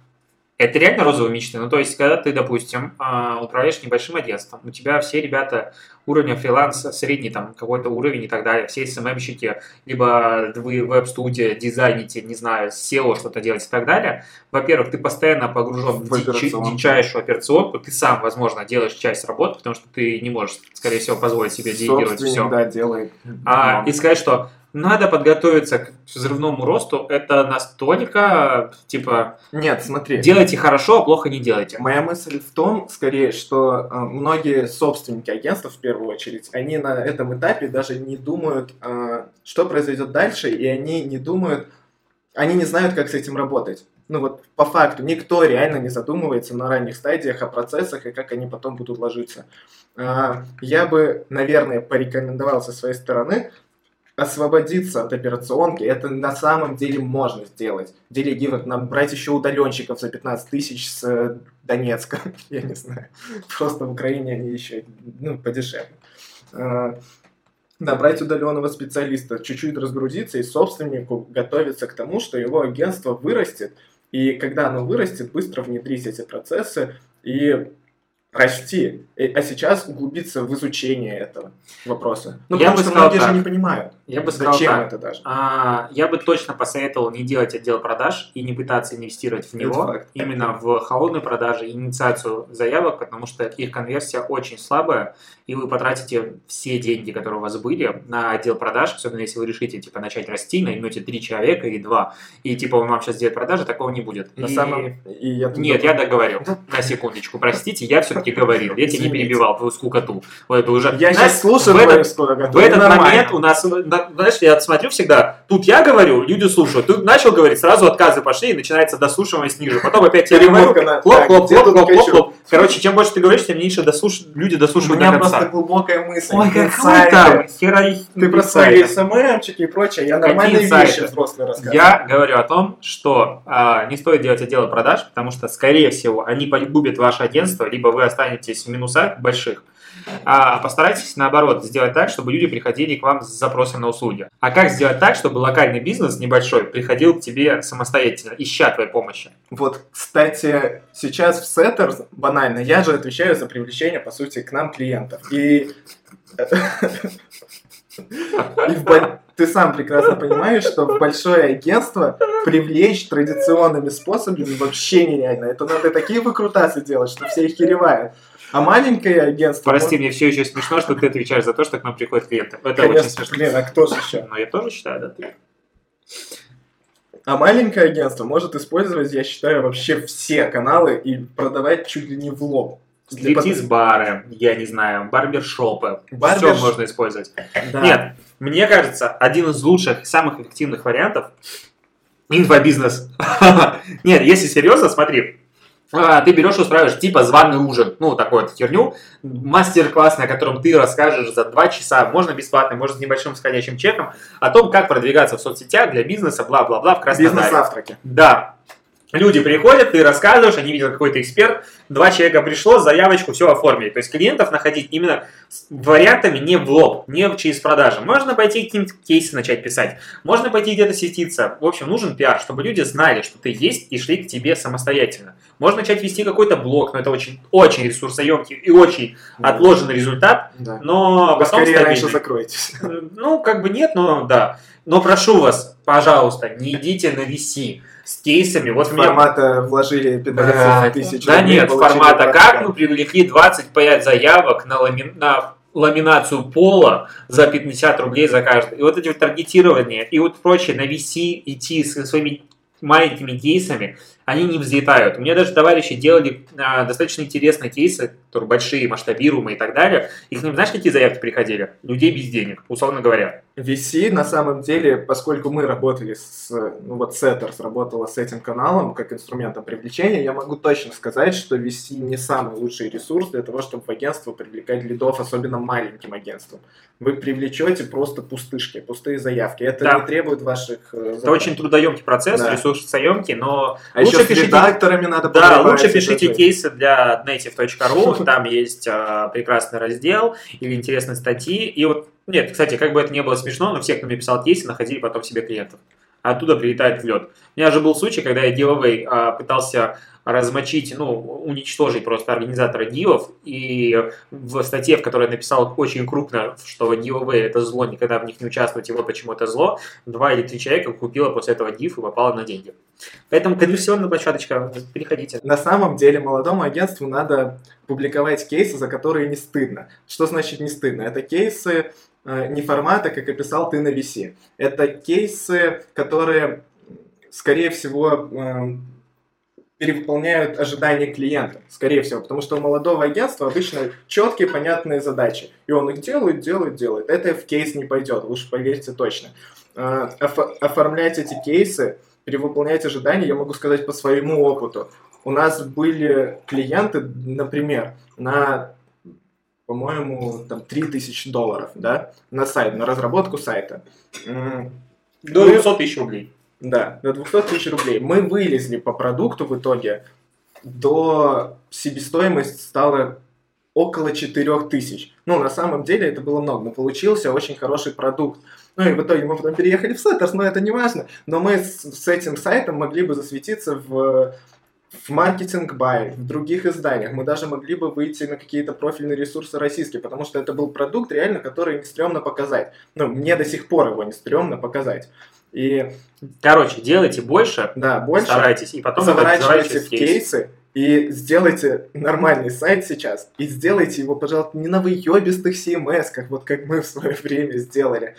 A: это реально розовые мечты. Ну, то есть, когда ты, допустим, а, управляешь небольшим агентством, у тебя все ребята уровня фриланса, средний там какой-то уровень и так далее, все СММщики, либо вы веб-студия, дизайните, не знаю, SEO что-то делать и так далее. Во-первых, ты постоянно погружен в,
B: В
A: дичайшую операционку, ты сам, возможно, делаешь часть работы, потому что ты не можешь, скорее всего, позволить себе делегировать все.
B: да, делает.
A: А, и сказать, что надо подготовиться к взрывному росту, это настолько, типа,
B: Нет, смотри.
A: делайте хорошо, а плохо не делайте.
B: Моя мысль в том, скорее, что э, многие собственники агентств, в первую очередь, они на этом этапе даже не думают, э, что произойдет дальше, и они не думают, они не знают, как с этим работать. Ну вот по факту никто реально не задумывается на ранних стадиях о процессах и как они потом будут ложиться. А, Я бы, наверное, порекомендовал со своей стороны освободиться от операционки, это на самом деле можно сделать. Делегировать, нам брать еще удаленщиков за 15 тысяч с э, Донецка, я не знаю. Просто в Украине они еще, ну, подешевле. А, Да, брать удаленного специалиста, чуть-чуть разгрузиться и собственнику готовиться к тому, что его агентство вырастет, и когда оно вырастет, быстро внедрить эти процессы и расти. И- А сейчас углубиться в изучение этого вопроса. Ну,
A: Я
B: потому
A: бы
B: что
A: сказал
B: многие
A: так.
B: же не понимают,
A: Я бы сказал
B: зачем
A: так.
B: это даже.
A: А, я бы точно посоветовал не делать отдел продаж и не пытаться инвестировать в него, именно в холодные продажи инициацию заявок, потому что их конверсия очень слабая, и вы потратите все деньги, которые у вас были, на отдел продаж, особенно если вы решите типа начать расти, наймете три человека и два, и типа он вам сейчас делает продажи, такого не будет.
B: На
A: И-
B: самом... И я
A: Нет, я договорю. На секундочку, простите, я все-таки говорил. Я тебя не перебивал, твою скукоту. Вот это уже...
B: Я сейчас слушаю
A: в этот- момент у нас, на- знаешь, я смотрю всегда, тут я говорю, люди слушают, тут начал говорить, сразу отказы пошли, и начинается дослушивание снизу. Потом опять я говорю, хлоп, хлоп, хлоп, хлоп, хлоп, хлоп. Короче, чем больше ты говоришь, тем меньше дослуш- люди
B: У
A: дослушивают
B: меня
A: до конца.
B: просто глубокая мысль.
A: Ой, какой
B: инсайты.
A: там,
B: Ты про свои СММчики и прочее, я нормальные вещи взрослые рассказываю.
A: Я говорю о том, что а, не стоит делать отделы продаж, потому что, скорее всего, они погубят ваше агентство, либо вы останетесь в минусах больших. А постарайтесь, наоборот, сделать так, чтобы люди приходили к вам с запросом на услуги. А как сделать так, чтобы локальный бизнес небольшой приходил к тебе самостоятельно, ища твоей помощи?
B: Вот, кстати, сейчас в Setters, банально, я же отвечаю за привлечение, по сути, к нам клиентов. И... И в, ты сам прекрасно понимаешь, что в большое агентство привлечь традиционными способами вообще нереально. Это надо такие выкрутасы делать, что все их херевают. А маленькое агентство...
A: Прости, мне все еще смешно, что ты отвечаешь за то, что к нам приходят клиенты. Это
B: Конечно,
A: очень смешно.
B: блин, а кто же еще?
A: Но я тоже считаю, да, ты.
B: А маленькое агентство может использовать, я считаю, вообще все каналы и продавать чуть ли не в лоб.
A: Стриптиз-бары, я не знаю, барбершопы.
B: Барберш-
A: Все можно использовать.
B: Да.
A: Нет, мне кажется, один из лучших, самых эффективных вариантов инфобизнес. Нет, если серьезно, смотри, ты берешь и устраиваешь типа званый ужин, ну, такую вот херню, мастер-класс, на котором ты расскажешь за два часа, можно бесплатно, можно с небольшим сходящим чеком, о том, как продвигаться в соцсетях для бизнеса, бла-бла-бла, в Краснодаре.
B: Бизнес-завтраки.
A: Да. Люди приходят, ты рассказываешь, они видят какой-то эксперт, два человека пришло, заявочку, все оформили. То есть клиентов находить именно вариантами не в лоб, не через продажи. Можно пойти какие-нибудь кейсы начать писать, можно пойти где-то светиться. В общем, нужен пиар, чтобы люди знали, что ты есть и шли к тебе самостоятельно. Можно начать вести какой-то блог, но это очень, очень ресурсоемкий и очень отложенный результат,
B: Да.
A: но
B: Вы
A: потом
B: скорее раньше
A: стабильный.
B: закроетесь.
A: Ну, как бы нет, но да. Но прошу вас, пожалуйста, не идите на VC с кейсами. Вот мне
B: Формата вложили 15 тысяч
A: да нет, формата
B: 25.
A: как мы привлекли 25 заявок на, лами- на ламинацию пола за 50 рублей за каждый. И вот эти вот таргетирования и вот прочее на VC идти со своими маленькими кейсами, они не взлетают. У меня даже товарищи делали а, достаточно интересные кейсы, которые большие, масштабируемые и так далее. И к ним, знаешь, какие заявки приходили? Людей без денег, условно говоря.
B: VC, на самом деле, поскольку мы работали с, ну вот Setters работала с этим каналом как инструментом привлечения, я могу точно сказать, что VC не самый лучший ресурс для того, чтобы в агентство привлекать лидов, особенно маленьким агентством. Вы привлечете просто пустышки, пустые заявки. Это
A: Да.
B: не требует ваших э,
A: Это очень трудоемкий процесс,
B: Да.
A: ресурсоемкий, но
B: А
A: лучше
B: еще с
A: пишите-
B: редакторами надо
A: Да, лучше пишите кейсы для native.ru, там есть а, прекрасный раздел или интересные статьи. И вот, нет, кстати, как бы это не было смешно, но все, кто мне писал кейсы, находили потом себе клиентов. Оттуда прилетает в лед. У меня же был случай, когда я giveaway а, пытался размочить, ну, уничтожить просто организатора дивов, и в статье, в которой я написал очень крупно, что giveaway это зло, никогда в них не участвовать, и вот почему это зло, два или три человека купило после этого див и попало на деньги. Поэтому конверсионная площадочка, переходите.
B: На самом деле молодому агентству надо публиковать кейсы, за которые не стыдно. Что значит не стыдно? Это кейсы э, не формата, как описал ты на VC. Это кейсы, которые, скорее всего, э, перевыполняют ожидания клиента, скорее всего, потому что у молодого агентства обычно четкие, понятные задачи, и он их делает, делает, делает. Это в кейс не пойдет, лучше поверьте точно. Офо- Оформлять эти кейсы, перевыполнять ожидания, я могу сказать по своему опыту. У нас были клиенты, например, на, по-моему, там 3000 долларов, да, на сайт, на разработку сайта.
A: До
B: Мы-
A: 200 тысяч рублей.
B: Да, до 200 тысяч рублей. Мы вылезли по продукту в итоге до себестоимость стала около 4 тысяч. Ну, на самом деле это было много, но получился очень хороший продукт. Ну и в итоге мы потом переехали в Setters, но это не важно. Но мы с, с этим сайтом могли бы засветиться в, в маркетинг бай, в других изданиях. Мы даже могли бы выйти на какие-то профильные ресурсы российские, потому что это был продукт реально, который не стрёмно показать. Ну, мне до сих пор его не стрёмно показать. И
A: Короче, делайте больше,
B: да, больше
A: старайтесь, и потом
B: заворачивайте в кейсы и сделайте нормальный сайт сейчас. И сделайте его, пожалуйста, не на выебистых CMS, вот как мы в свое время сделали.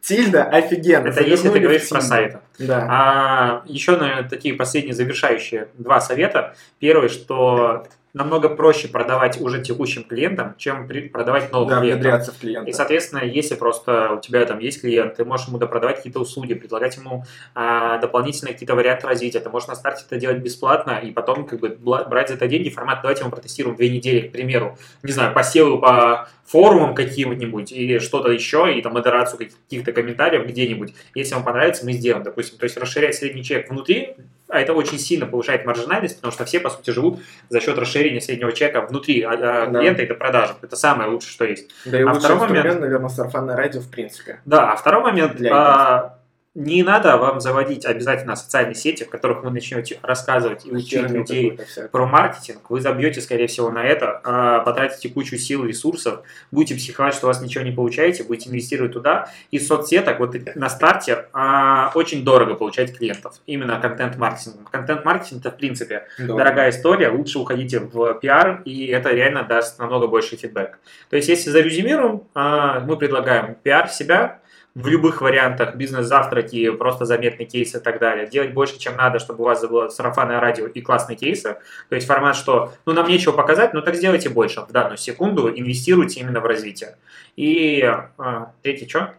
B: Тильда офигенно.
A: Это если ты говоришь про сайты.
B: Да.
A: А еще, наверное, такие последние завершающие два совета. Первый, что намного проще продавать уже текущим клиентам, чем продавать новым
B: Да,
A: клиентам.
B: внедряться в клиента.
A: И, соответственно, если просто у тебя там есть клиент, ты можешь ему продавать какие-то услуги, предлагать ему а, дополнительные какие-то варианты развития. Ты можешь на старте это делать бесплатно, и потом как бы брать за это деньги. Формат давайте мы протестируем две недели, к примеру. Не знаю, посевы по форумам каким-нибудь или что-то еще, и там модерацию каких-то комментариев где-нибудь. Если вам понравится, мы сделаем, допустим. То есть расширять средний чек внутри, а это очень сильно повышает маржинальность, потому что все, по сути, живут за счет расширения среднего чека внутри а, а,
B: Да.
A: клиента, это продажа. Это самое лучшее, что есть.
B: Да и
A: А второй момент-
B: наверное, сарафанное радио в принципе.
A: Да, а второй момент,
B: Для
A: а, не надо вам заводить обязательно социальные сети, в которых вы начнете рассказывать и учить людей про маркетинг, вы забьете, скорее всего, на это, а, потратите кучу сил и ресурсов, будете психовать, что у вас ничего не получаете, будете инвестировать туда. Из соцсеток вот на старте а, очень дорого получать клиентов, именно контент-маркетингом. Контент-маркетинг это, в принципе,
B: Дорого.
A: дорогая история, лучше уходите в пиар, и это реально даст намного больше фидбэк. То есть, если зарезюмируем, а, мы предлагаем пиар себя в любых вариантах, бизнес-завтраки, просто заметные кейсы и так далее. Делать больше, чем надо, чтобы у вас было сарафанное радио и классные кейсы. То есть формат, что ну нам нечего показать, ну так сделайте больше в данную секунду, инвестируйте именно в развитие. И а, третий что?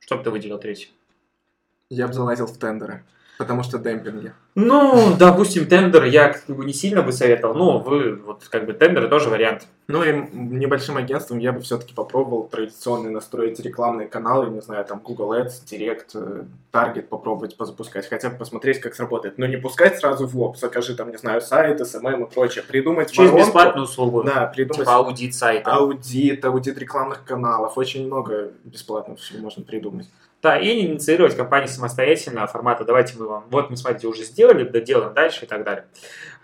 A: Что бы ты выделил третий?
B: Я бы залазил в тендеры, потому что демпинги.
A: Ну, допустим, тендер я как бы не сильно бы советовал. Ну, вы, вот как бы тендеры тоже вариант.
B: Ну и небольшим агентством я бы все-таки попробовал традиционно настроить рекламные каналы, не знаю, там Google Ads, Direct, э, Target попробовать позапускать, хотя бы посмотреть, как сработает. Но не пускать сразу в лоб, закажи там, не знаю, сайт, SMM и прочее. Придумать
A: Через
B: воронку.
A: бесплатную услугу.
B: Да, придумать
A: Типа аудит сайта.
B: аудит, аудит рекламных каналов. Очень много бесплатно всего можно придумать.
A: Да, и не инициировать компании самостоятельно формата «давайте мы вам, вот мы, смотрите, уже сделали, доделаем дальше» и так далее.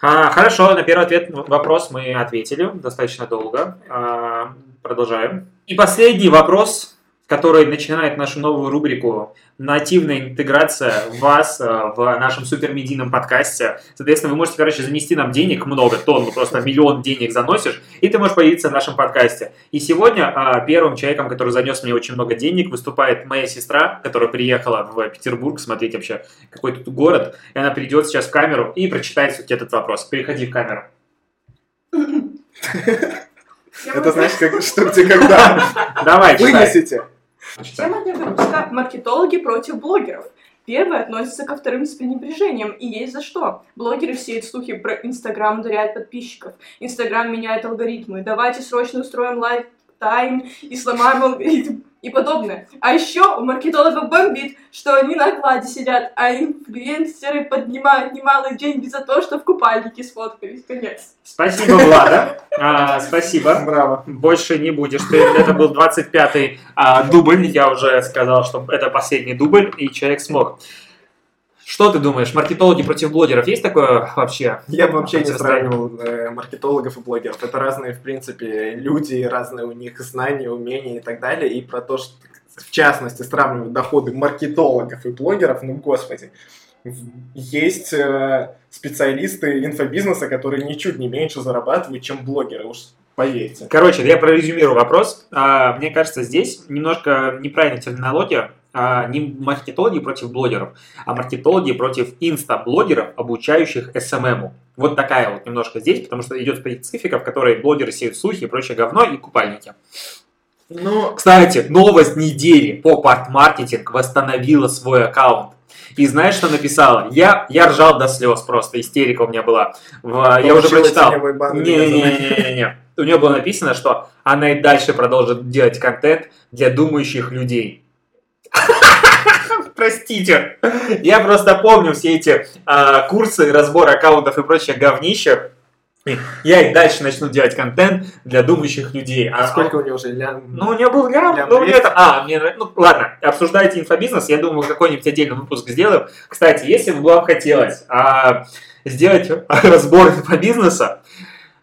A: А, хорошо, на первый ответ, вопрос мы ответили достаточно долго. А, продолжаем. И последний вопрос, который начинает нашу новую рубрику «Нативная интеграция вас а, в нашем супермедийном подкасте». Соответственно, вы можете, короче, занести нам денег много, тонн, ну, просто миллион денег заносишь, и ты можешь появиться в нашем подкасте. И сегодня а, первым человеком, который занес мне очень много денег, выступает моя сестра, которая приехала в Петербург смотреть вообще какой тут город. И она придет сейчас в камеру и прочитает вот этот вопрос. Переходи в камеру.
B: Это знаешь, как, что где когда.
A: Давай, читай.
B: Вынесите.
D: Тема для выпуска «Маркетологи против блогеров». Первое относится ко вторым с пренебрежением, и есть за что. Блогеры сеют слухи про Инстаграм, ударяют подписчиков. Инстаграм меняет алгоритмы. Давайте срочно устроим лайк тайм и сломаем алгоритм и подобное. А еще у маркетологов бомбит, что они на окладе сидят, а инфлюенсеры поднимают немалые деньги за то, что в купальнике сфоткались. Конец.
A: Спасибо, Влада. А, спасибо.
B: Браво.
A: Больше не будешь. Ты, это был 25-й а, дубль. Я уже сказал, что это последний дубль, и человек смог. Что ты думаешь, маркетологи против блогеров? Есть такое вообще?
B: Я бы вообще не сравнивал э, маркетологов и блогеров. Это разные, в принципе, люди, разные у них знания, умения и так далее. И про то, что, в частности, сравнивать доходы маркетологов и блогеров, ну, господи. Есть э, специалисты инфобизнеса, которые ничуть не меньше зарабатывают, чем блогеры, уж поверьте.
A: Короче, я прорезюмирую вопрос. А, Мне кажется, здесь немножко неправильная терминология. А, Не маркетологи против блогеров, а маркетологи против инста-блогеров, обучающих СММу. Вот такая вот немножко здесь, потому что идет специфика, в которой блогеры сеют слухи и прочее говно и купальники.
B: Ну,
A: Кстати, новость недели. Поп-арт маркетинг восстановила свой аккаунт. И знаешь, что написала? Я, я ржал до слез просто, истерика у меня была. В- я уже прочитал.
B: резаный.
A: Не-не-не-не. У нее было написано, что она и дальше продолжит делать контент для думающих людей. Простите. Я просто помню все эти а, курсы, разбор аккаунтов и прочее говнище. Я и дальше начну делать контент для думающих людей.
B: А сколько у него уже лям?
A: Ну, у меня был лям,
B: Лям
A: ну, у меня
B: 200.
A: это... А, мне... нрав- Ну, ладно, обсуждайте инфобизнес, я думаю, какой-нибудь отдельный выпуск сделаем. Кстати, если бы вам хотелось а, сделать разбор инфобизнеса,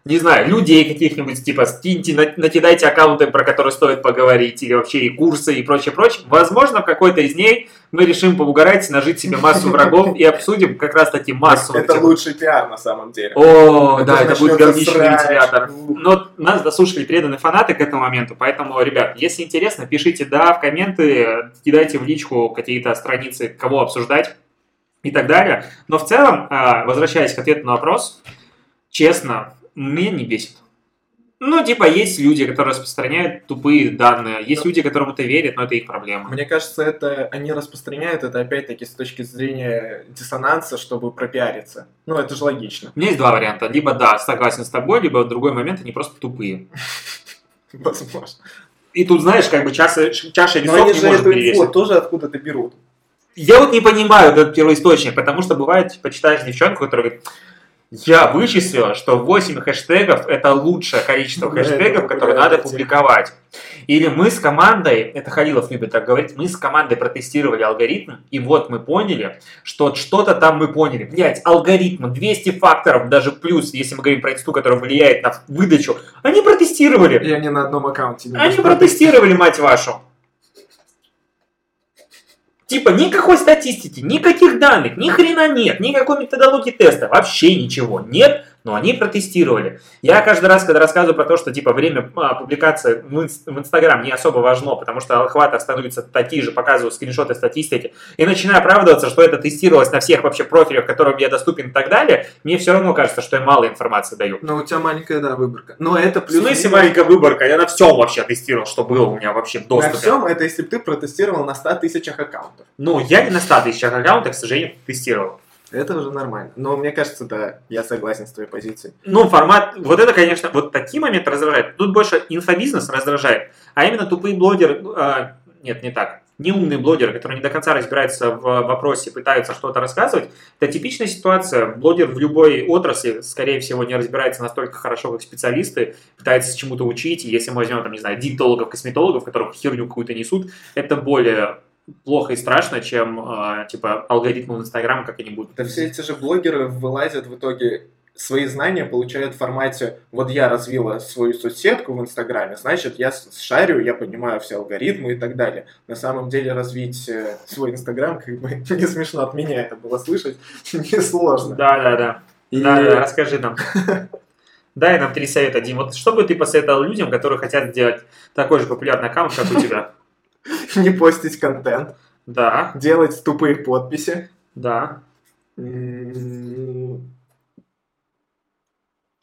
A: не знаю, людей каких-нибудь, типа, скиньте, на- накидайте аккаунты, про которые стоит поговорить, или вообще и курсы, и прочее, прочее. Возможно, в какой-то из ней мы решим поугарать, нажить себе массу врагов и обсудим как раз-таки массу.
B: Это
A: этих-
B: лучший пиар на самом деле.
A: О,
B: Это
A: да, это будет
B: срач.
A: вентилятор. Но нас дослушали преданные фанаты к этому моменту, поэтому, ребят, если интересно, пишите «да» в комменты, кидайте в личку какие-то страницы, кого обсуждать и так далее. Но в целом, а, возвращаясь к ответу на вопрос, честно, меня не бесит. Ну, типа, есть люди, которые распространяют тупые данные, есть люди, которым это верят, но это их проблема.
B: Мне кажется, это они распространяют это опять-таки с точки зрения диссонанса, чтобы пропиариться. Ну, это же логично.
A: У меня есть два варианта. Либо да, согласен с тобой, либо в другой момент они просто тупые.
B: Возможно.
A: И тут, знаешь, как бы чаша, чаша
B: Но
A: весов
B: они
A: не
B: же
A: может
B: эту инфу тоже откуда-то берут.
A: Я вот не понимаю этот первоисточник, потому что бывает, типа, читаешь девчонку, которая говорит, Я вычислил, что 8 хэштегов это лучшее количество хэштегов, которые надо публиковать. Или мы с командой, это Халилов любит так говорить, мы с командой протестировали алгоритм, и вот мы поняли, что что-то там мы поняли. Блять, алгоритм, 200 факторов, даже плюс, если мы говорим про инсту, которая влияет на выдачу, они протестировали.
B: И они на одном аккаунте.
A: Они протестировали, мать вашу. Типа никакой статистики, никаких данных, ни хрена нет, никакой методологии теста, вообще ничего нет, но они протестировали. Я каждый раз, когда рассказываю про то, что типа время а, публикации в инс- в Инстаграм не особо важно, потому что охваты становятся такие же, показываю скриншоты статистики, и начинаю оправдываться, что это тестировалось на всех вообще профилях, которым я доступен и так далее, мне все равно кажется, что я мало информации даю.
B: Но у тебя маленькая, да, выборка. Но это
A: В
B: плюс...
A: смысле маленькая выборка? Я на всем вообще тестировал, что было у меня вообще в
B: На
A: доступе.
B: всем это если бы ты протестировал на 100 тысячах аккаунтов.
A: Ну, я не на 100 тысячах аккаунтах, к сожалению, тестировал.
B: Это уже нормально. Но мне кажется, да, я согласен с твоей позицией.
A: Ну, формат, вот это, конечно, вот такие моменты раздражают. Тут больше инфобизнес раздражает, а именно тупые блогеры, а, нет, не так, неумные блогеры, которые не до конца разбираются в вопросе, пытаются что-то рассказывать, это типичная ситуация. Блогер в любой отрасли, скорее всего, не разбирается настолько хорошо, как специалисты, пытается чему-то учить, если мы возьмем, там, не знаю, диетологов, косметологов, которых херню какую-то несут, это более плохо и страшно, чем, а, типа, алгоритмы в Инстаграм как-нибудь.
B: Да все эти же блогеры вылазят в итоге свои знания получают в формате вот я развила свою соцсетку в Инстаграме, значит я шарю, я понимаю все алгоритмы и так далее. На самом деле развить э, свой Инстаграм, как бы не смешно от меня это было слышать, несложно.
A: Да, да, да.
B: И
A: Да, да, расскажи нам. Дай нам три совета, Дим. Вот что бы ты посоветовал людям, которые хотят сделать такой же популярный аккаунт, как у тебя?
B: не постить контент,
A: Да,
B: делать тупые подписи.
A: да.
B: М,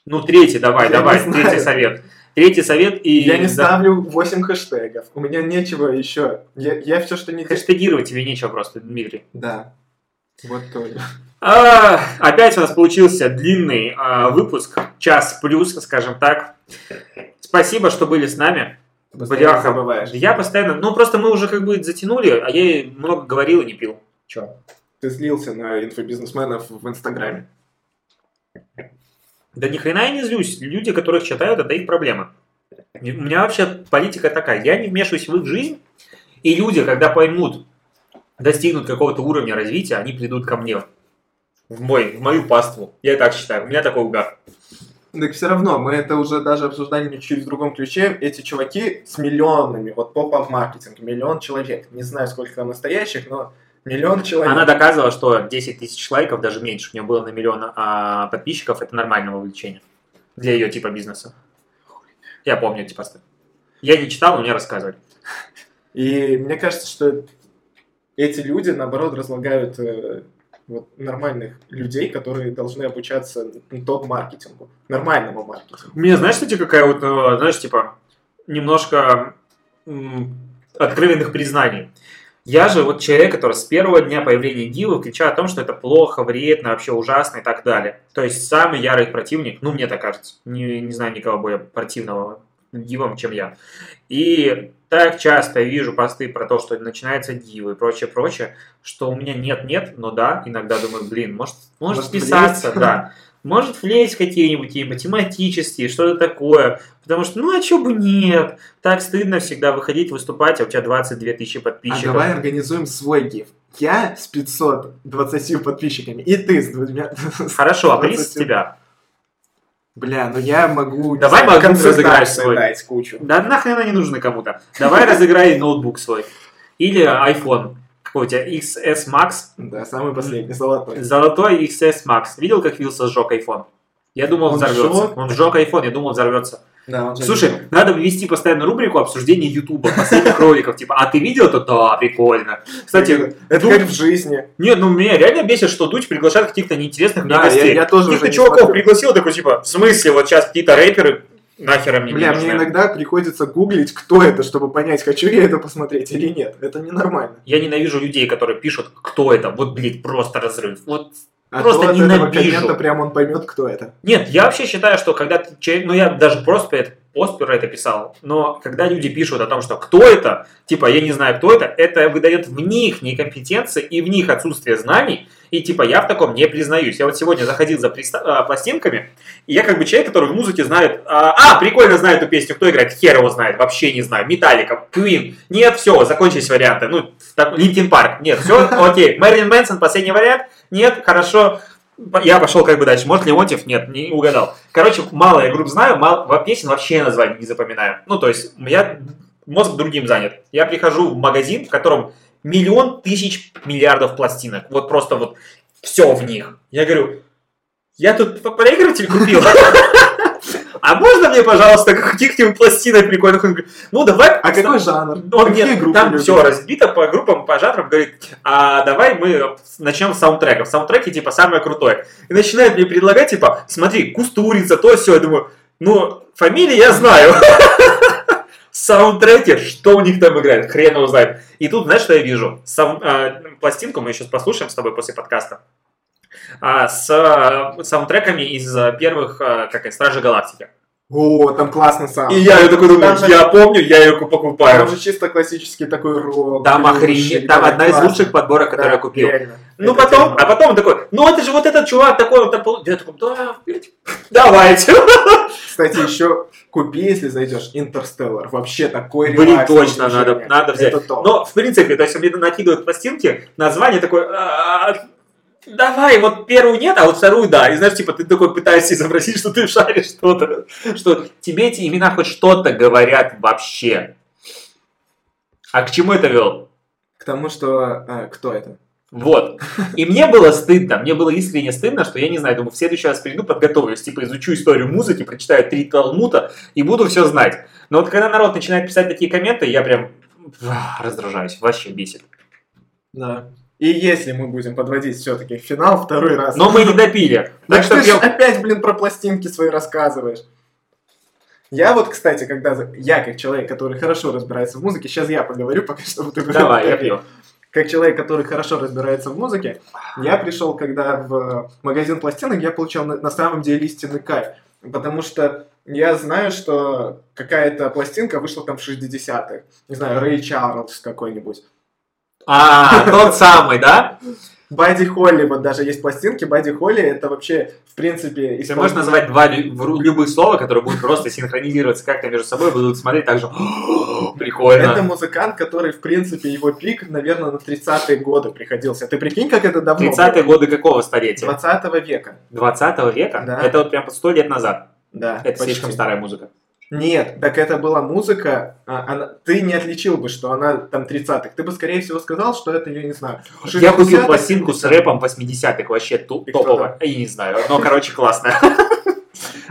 A: Ну, третий, давай,
B: Я
A: давай, третий совет. Третий совет и...
B: Я не ставлю 8 хэштегов. У меня нечего еще. Я, я все, что не...
A: Хэштегировать тебе нечего просто, Дмитрий.
B: Да. Вот тоже.
A: А, опять у нас получился длинный а, выпуск, час плюс, скажем так. Спасибо, что были с нами. Бляха,
B: забываешь.
A: Я постоянно... Ну, просто мы уже как бы затянули, а я и много говорил и не пил. Че?
B: Ты злился на инфобизнесменов в Инстаграме.
A: Да ни хрена я не злюсь. Люди, которых читают, это их проблема. У меня вообще политика такая. Я не вмешиваюсь в их жизнь, и люди, когда поймут, достигнут какого-то уровня развития, они придут ко мне. В, мой, в мою паству. Я так считаю. У меня такой угар.
B: Так все равно, мы это уже даже обсуждали чуть в другом ключе. Эти чуваки с миллионами, вот поп-ап маркетинг, миллион человек. Не знаю, сколько там настоящих, но миллион человек.
A: Она доказывала, что 10 тысяч лайков, даже меньше, у нее было на миллион а, подписчиков, это нормальное вовлечение для ее типа бизнеса. Я помню эти посты. Я не читал, но мне рассказывали.
B: И мне кажется, что эти люди, наоборот, разлагают э, вот, нормальных людей, которые должны обучаться топ-маркетингу, нормальному маркетингу.
A: У меня, знаешь, кстати, какая вот, э, знаешь, типа, немножко откровенных признаний. Я же вот человек, который с первого дня появления Гивы кричал о том, что это плохо, вредно, вообще ужасно и так далее. То есть самый ярый противник, ну мне так кажется, не, не знаю никого более противного Гивам, чем я. И так часто я вижу посты про то, что начинается Гива и прочее, прочее, что у меня нет-нет, но да, иногда думаю, блин, может, может
B: Может,
A: вписаться,
B: влезть?
A: да. Может влезть какие-нибудь и математические, что-то такое. Потому что, ну а чё бы нет? Так стыдно всегда выходить, выступать, а у тебя 22 тысячи
B: А
A: подписчиков.
B: давай организуем свой гиф. Я с 520 подписчиками, и ты с двумя...
A: Хорошо, а приз с
B: 20.
A: тебя.
B: Бля, ну я могу... не
A: Давай MacBook разыграешь свой.
B: дать кучу.
A: Да нахрен они нужны кому-то. Давай разыграй ноутбук свой. Или iPhone. Какой у тебя? XS Max.
B: Да, самый последний, золотой.
A: Золотой XS Max. Видел, как Вилса сжег iPhone? Я думал, он
B: Он
A: взорвется. Он сжег iPhone, я думал, он взорвется.
B: Да, он
A: Слушай, надо ввести постоянно рубрику обсуждения Ютуба, последних роликов. Типа, а ты видел это? Да, прикольно. Кстати,
B: это как в жизни.
A: Нет, ну меня реально бесит, что Дудь приглашает каких-то неинтересных
B: Да,
A: гостей.
B: я- я тоже
A: Каких-то чуваков
B: смотрю.
A: пригласил, такой типа, в смысле, вот сейчас какие-то рэперы нахера мне не
B: Бля, мне иногда приходится гуглить, кто это, чтобы понять, хочу я это посмотреть или нет. Это ненормально.
A: Я ненавижу людей, которые пишут, кто это. Вот, блядь, просто разрыв. Вот
B: А
A: просто
B: от этого
A: ненавижу.
B: прям он поймет, кто это.
A: Нет, я вообще считаю, что когда ты человек, ну я даже просто это, пост про это писал, но когда люди пишут о том, что кто это, типа я не знаю, кто это, это выдает в них некомпетенции и в них отсутствие знаний, и типа я в таком не признаюсь. Я вот сегодня заходил за приста- а, пластинками, и я как бы человек, который в музыке знает, а, а, прикольно знает эту песню, кто играет, хер его знает, вообще не знаю, Metallica, Queen, нет, все, закончились варианты, ну, Linkin Park, нет, все, окей, Marilyn Manson, последний вариант, нет, хорошо, я пошел как бы дальше. Может, Леонтьев? Нет, не угадал. Короче, мало я групп знаю, мало, песен вообще названий не запоминаю. Ну, то есть, я мозг другим занят. Я прихожу в магазин, в котором миллион тысяч миллиардов пластинок. Вот просто вот все в них. Я говорю, я тут проигрыватель купил. А можно мне, пожалуйста, каких-нибудь пластинок прикольных? Он говорит, ну давай.
B: А какой жанр?
A: Он
B: Какие
A: нет,
B: группы
A: там все разбито по группам, по жанрам, говорит, а давай мы начнем с саундтреков. Саундтреки, типа, самое крутое. И начинает мне предлагать, типа, смотри, Кустурица, то все. Я думаю, ну, фамилии я знаю. Саундтреки, что у них там играет, хрен его знает. И тут, знаешь, что я вижу? Сау- а, пластинку мы сейчас послушаем с тобой после подкаста. А, с а, саундтреками из а, первых, а, как это, Стражи Галактики.
B: О, там классный саунд.
A: И я ее такой думаю,
B: Там же-
A: я помню, я ее покупаю.
B: Там же чисто классический такой рок.
A: Там охренеть, там одна из
B: классно.
A: лучших подборок, которую
B: Да,
A: я купил.
B: реально.
A: Ну
B: Это
A: потом,
B: тема.
A: а потом он такой, ну это же вот этот чувак такой, он там пол-» Я такой, да, блядь, давайте.
B: Кстати, еще купи, если зайдешь, Интерстеллар. Вообще такой
A: Блин,
B: релакс
A: точно, надо, надо взять.
B: Это топ.
A: Но, в принципе, то есть мне накидывают пластинки, название такое, «А, давай, вот первую нет, а вот вторую да. И знаешь, типа, ты такой пытаешься изобразить, что ты шаришь что-то, что тебе эти имена хоть что-то говорят вообще. А к чему это вел?
B: К тому, что... а, кто это?
A: Вот. И мне было стыдно, мне было искренне стыдно, что я не знаю, думаю, в следующий раз приду, подготовлюсь, типа изучу историю музыки, прочитаю три талмута и буду все знать. Но вот когда народ начинает писать такие комменты, я прям ах, раздражаюсь, вообще бесит.
B: Да. И если мы будем подводить все-таки финал второй раз...
A: Но мы не допили.
B: Так
A: что
B: ты опять, блин, про пластинки свои рассказываешь. Я вот, кстати, когда... Я, как человек, который хорошо разбирается в музыке, сейчас я поговорю, пока что ты
A: Давай, я пью.
B: как человек, который хорошо разбирается в музыке, я пришел, когда в магазин пластинок, я получал на, на самом деле истинный кайф. Потому что я знаю, что какая-то пластинка вышла там в 60-х. Не знаю, Рэй Чарльз какой-нибудь.
A: А, тот самый, да?
B: Бадди Холли, вот даже есть пластинки. Бадди Холли это вообще, в принципе...
A: Ты можешь назвать два любых слова, которые будут просто синхронизироваться как-то между собой, будут смотреть так же.
B: Это
A: Прикольно.
B: музыкант, который, в принципе, его пик, наверное, на 30-е годы приходился. Ты прикинь, как это давно?
A: 30-е годы какого столетия?
B: 20 века.
A: 20 века?
B: Да.
A: Это вот прям под 100 лет назад.
B: Да,
A: Это
B: почти.
A: слишком старая музыка.
B: Нет, так это была музыка, а, она- ты не отличил бы, что она там 30-х. Ты бы, скорее всего, сказал, что это, я не знаю,
A: Я купил
B: 60-х,
A: пластинку с рэпом 80-х, вообще
B: И кто
A: топовая. Я не знаю, но, короче, классная.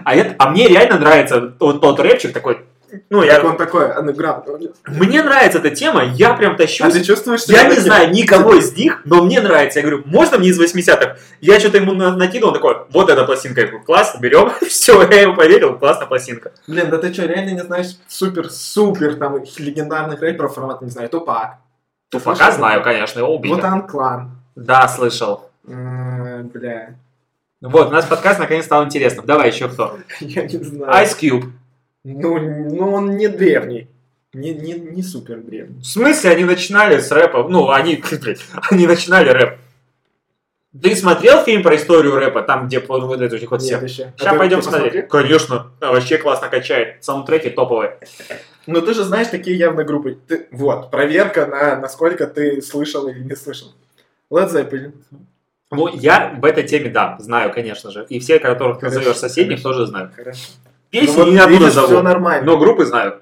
A: А, это- а мне реально нравится вот тот рэпчик такой. Ну,
B: Как
A: я,
B: он такой, андеграунд.
A: мне нравится эта тема, я прям
B: А
A: тащусь.
B: ты чувствуешь
A: Я
B: себя
A: не знаю никого из них, но мне нравится. Я говорю, можно мне из 80-х? Я что-то ему на- накидывал, он такой, вот эта пластинка. Я говорю, класс, берем. Все, я ему поверил, классная пластинка.
B: Блин, да ты что, реально не знаешь супер-супер там легендарных рэперов, формат, не знаю, Тупак.
A: Туфака знаю, конечно, его убили.
B: Вутан Клан.
A: Да, слышал.
B: М, Бля,
A: Вот, у нас подкаст наконец стал интересным. Давай еще кто?
B: я не знаю.
A: Ice Cube.
B: Ну, ну, он не древний. Не, не, не супер древний.
A: В смысле, они начинали с рэпа? Ну, они, блядь, они начинали рэп. Ты смотрел фильм про историю рэпа, там, где вот вот это вот все?
B: Еще.
A: Сейчас пойдем смотреть. Конечно, да, вообще классно качает. Саундтреки топовые.
B: Ну ты же знаешь такие явно группы. Ты- вот, проверка на насколько ты слышал или не слышал. Led Zeppelin.
A: Ну, я в этой теме, да, знаю, конечно же. И все, которых
B: Хорошо,
A: назовешь соседних,
B: хорошо.
A: тоже знаю.
B: Хорошо.
A: Песни
B: Ну вот
A: не оттуда
B: видишь,
A: зову.
B: все нормально.
A: Но группы знаю.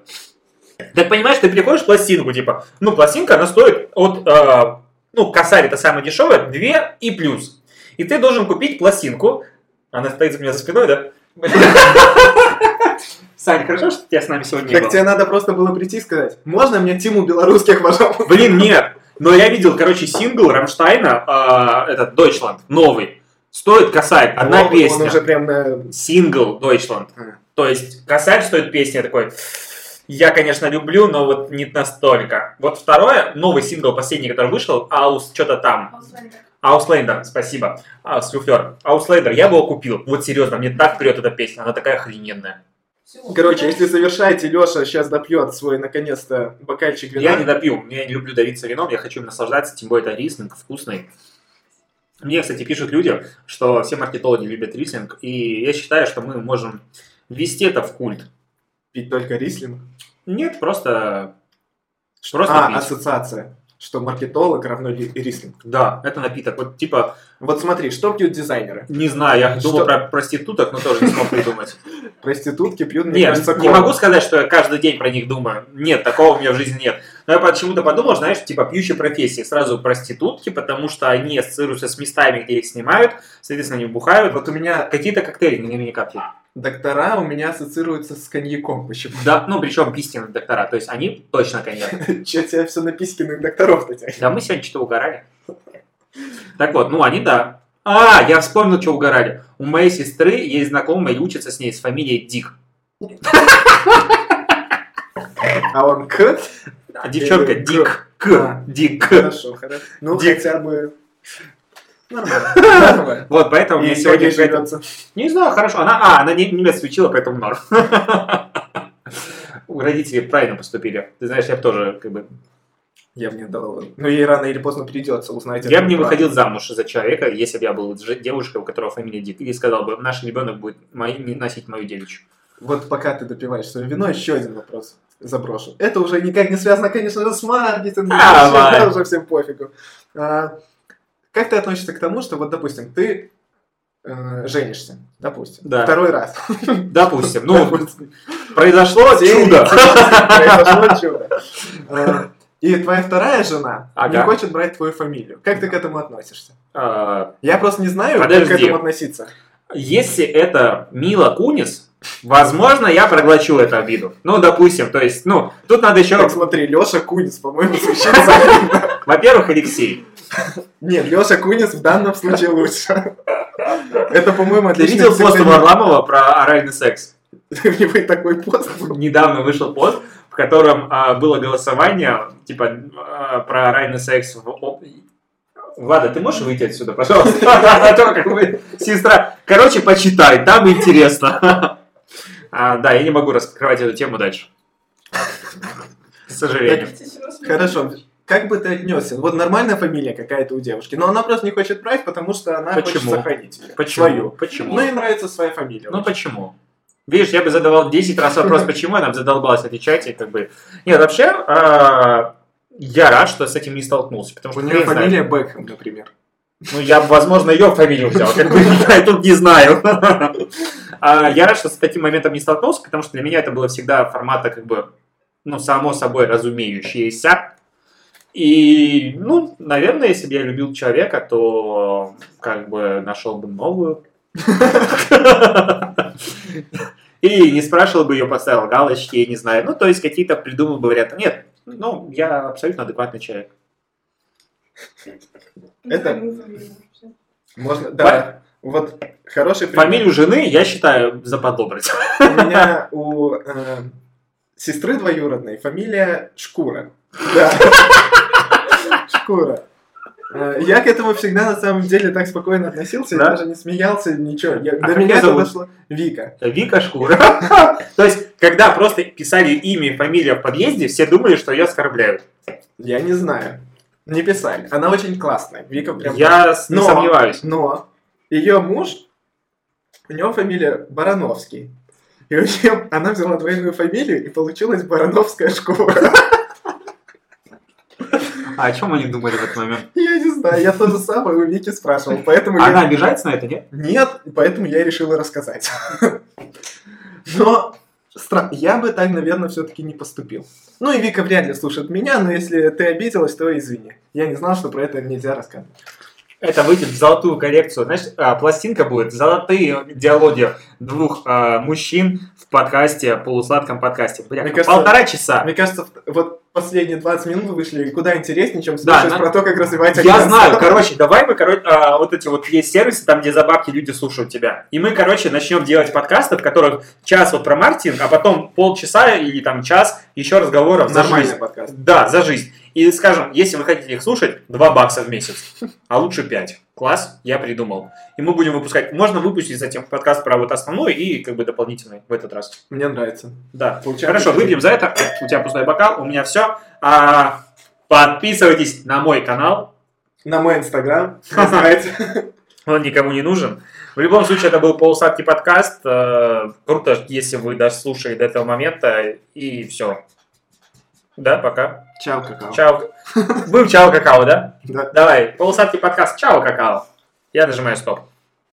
A: Так понимаешь, ты приходишь в пластинку, типа, ну, пластинка, она стоит от, э, ну, косарь это самое дешевое, 2 и плюс. И ты должен купить пластинку. Она стоит у меня за спиной, да? Сань, хорошо, что тебя с нами сегодня не
B: Так
A: было?
B: тебе надо просто было прийти и сказать, можно мне Тиму белорусских, пожалуйста?
A: Блин, нет. Но я видел, короче, сингл Рамштайна, э, этот, Deutschland, новый. Стоит косарь, одна песня.
B: Он уже прям на...
A: Сингл Deutschland.
B: А.
A: То есть косарь стоит песня такой. Я, конечно, люблю, но вот не настолько. Вот второе, новый сингл, последний, который вышел, Aus, что-то там. Ауслендер, спасибо. А, суфлер. Ауслендер, я бы его купил. Вот серьезно, мне так прет эта песня, она такая охрененная.
B: Короче, если завершаете, Леша сейчас допьет свой, наконец-то, бокальчик вина.
A: Я не допью, я не люблю давиться вином, я хочу им наслаждаться, тем более это рислинг вкусный. Мне, кстати, пишут люди, что все маркетологи любят рислинг, и я считаю, что мы можем ввести это в культ.
B: Пить только рислинг.
A: Нет, просто... Просто
B: а,
A: пить.
B: ассоциация. Что маркетолог равно ли- рислинг.
A: Да, это напиток. Вот типа,
B: Вот смотри, что пьют дизайнеры?
A: не знаю, я
B: Что?
A: думал про проституток, но тоже не смог придумать.
B: Проститутки пьют, мне
A: Нет,
B: кажется,
A: не могу сказать, что я каждый день про них думаю. Нет, такого у меня в жизни нет. Но я почему-то подумал, знаешь, типа пьющие профессии. Сразу проститутки, потому что они ассоциируются с местами, где их снимают, соответственно, они бухают.
B: Вот у меня
A: Какие-то коктейли наверняка пьют.
B: Доктора у меня ассоциируются с коньяком почему
A: Да, ну причем письменные доктора, то есть они точно коньяк.
B: Че тебя все на пискиных докторов-то?
A: Да мы сегодня что-то угорали. Так вот, ну они да. А, я вспомнил, что угорали. У моей сестры есть знакомая и учится с ней с фамилией Дик.
B: А он к?
A: А девчонка Дик.
B: А.
A: К. Дик.
B: Хорошо, хорошо. Ну, хотя бы... Нормально.
A: Вот, поэтому мне сегодня... Не знаю, хорошо. Она, а, она не- учила, поэтому норм. У родителей правильно поступили. Ты знаешь, я бы тоже, как бы...
B: Я бы не дал. Ну, ей рано или поздно придется узнать.
A: Я бы не
B: правда.
A: выходил замуж за человека, если бы я был девушкой, у которого фамилия Дик. И сказал бы, наш ребенок будет мой- носить мою девичью.
B: Вот пока ты допиваешь свое вино, еще один вопрос заброшу. Это уже никак не связано, конечно же, с маркетингом. Это уже всем пофигу. А, как ты относишься к тому, что вот, допустим, ты э, женишься, допустим,
A: Да.
B: второй раз.
A: Допустим. Ну,
B: Допустим.
A: произошло чудо.
B: Произошло чудо. А, И твоя вторая жена не
A: Ага.
B: хочет брать твою фамилию. Как ты к этому относишься?
A: А,
B: Я просто не знаю, как
A: Подожди.
B: к этому относиться.
A: Если это Мила Кунис, возможно, я проглочу эту обиду. Ну, допустим, то есть, ну, тут надо еще,
B: Так, смотри, Леша Кунис, по-моему, завидно.
A: во-первых, Алексей.
B: Нет, Леша Кунис в данном случае лучше. Это, по-моему,
A: Ты
B: отличный
A: видел пост. Варламова про оральный секс?
B: У такой пост.
A: Недавно вышел пост, в котором а, было голосование, типа, а, про оральный секс в... Влада, ты можешь выйти отсюда, пожалуйста? А сестра. Короче, почитай, там интересно. А, Да, я не могу раскрывать эту тему дальше. К сожалению.
B: Хорошо. Как бы ты отнесся? Вот нормальная фамилия какая-то у девушки, но она просто не хочет брать, потому что она хочет
A: Почему?
B: сохранить её,
A: Почему?
B: свою.
A: Почему?
B: Ну, ей нравится своя фамилия.
A: Ну почему? Видишь, я бы задавал 10 раз вопрос, почему, она бы задолбалась отвечать, и как бы... Нет, вообще, а, я рад, что с этим не столкнулся, потому
B: У
A: что
B: нее
A: хрен знает.
B: фамилия Бекхэм, например.
A: Ну, я бы, возможно, ее фамилию взял, как бы, я тут не знаю. А, Я рад, что с таким моментом не столкнулся, потому что для меня это было всегда формата, как бы, ну, само собой разумеющееся. И, ну, наверное, если бы я любил человека, то как бы нашел бы новую. И не спрашивал бы ее, поставил галочки, я не знаю. Ну, то есть какие-то придумал бы варианты. Нет, ну, я абсолютно адекватный человек.
B: Это- Можно, да. Вот хороший пример.
A: Фамилию жены я считаю заподобрить.
B: У меня у э, сестры двоюродной фамилия Шкура. Да. Шкура. Э, Я к этому всегда на самом деле так спокойно относился, я
A: Да?
B: даже не смеялся, ничего. Я-
A: А
B: До меня это
A: зовут?
B: дошло. Вика.
A: Вика Шкура. То есть, когда просто писали имя и фамилия в подъезде, все думали, что ее оскорбляют.
B: Я не знаю. Не писали. Она очень классная. Вика прям...
A: Я не
B: Но-
A: сомневаюсь.
B: Но ее муж, у него фамилия Барановский. И у нее, она взяла двойную фамилию, и получилась Барановская шкура.
A: А о чем они думали в этот момент?
B: Я не знаю, я то же самое у Вики спрашивал, поэтому я...
A: Она обижается на это, нет?
B: Нет, поэтому я решила рассказать. Но стра- я бы так, наверное, все-таки не поступил. Ну и Вика вряд ли слушает меня, но если ты обиделась, то извини. Я не знал, что про это нельзя рассказывать.
A: Это выйдет в золотую коллекцию. Знаешь, а, пластинка будет, золотые диалоги двух э, мужчин в подкасте, полусладком подкасте. Бля,
B: Мне кажется-
A: полтора часа.
B: Мне кажется, вот последние 20 минут вышли куда интереснее, чем
A: Да,
B: слушать
A: на-
B: про то, как развивается
A: Я
B: агентство.
A: знаю, короче, давай мы, короче, а, вот эти вот есть сервисы, там, где за бабки люди слушают тебя. И мы, короче, начнем делать подкасты, в которых час вот про маркетинг, а потом полчаса или там час еще разговоров за
B: Нормальный
A: жизнь.
B: подкаст.
A: Да, за жизнь. И скажем, если вы хотите их слушать, 2 бакса в месяц, а лучше 5. Класс, я придумал. И мы будем выпускать. Можно выпустить затем подкаст про вот основной и как бы дополнительный в этот раз.
B: Мне нравится.
A: Да.
B: Получается,
A: Хорошо, выпьем за это. У тебя пустой бокал, у меня все. подписывайтесь на мой канал.
B: На мой инстаграм.
A: Он никому не нужен. В любом случае, это был полусладкий подкаст. Э, Круто, если вы дослушали до этого момента. И все. Да, пока.
B: Чао, какао.
A: Чао. Был чао какао, да?
B: Да.
A: Давай, полусладкий подкаст. Чао какао. Я нажимаю стоп.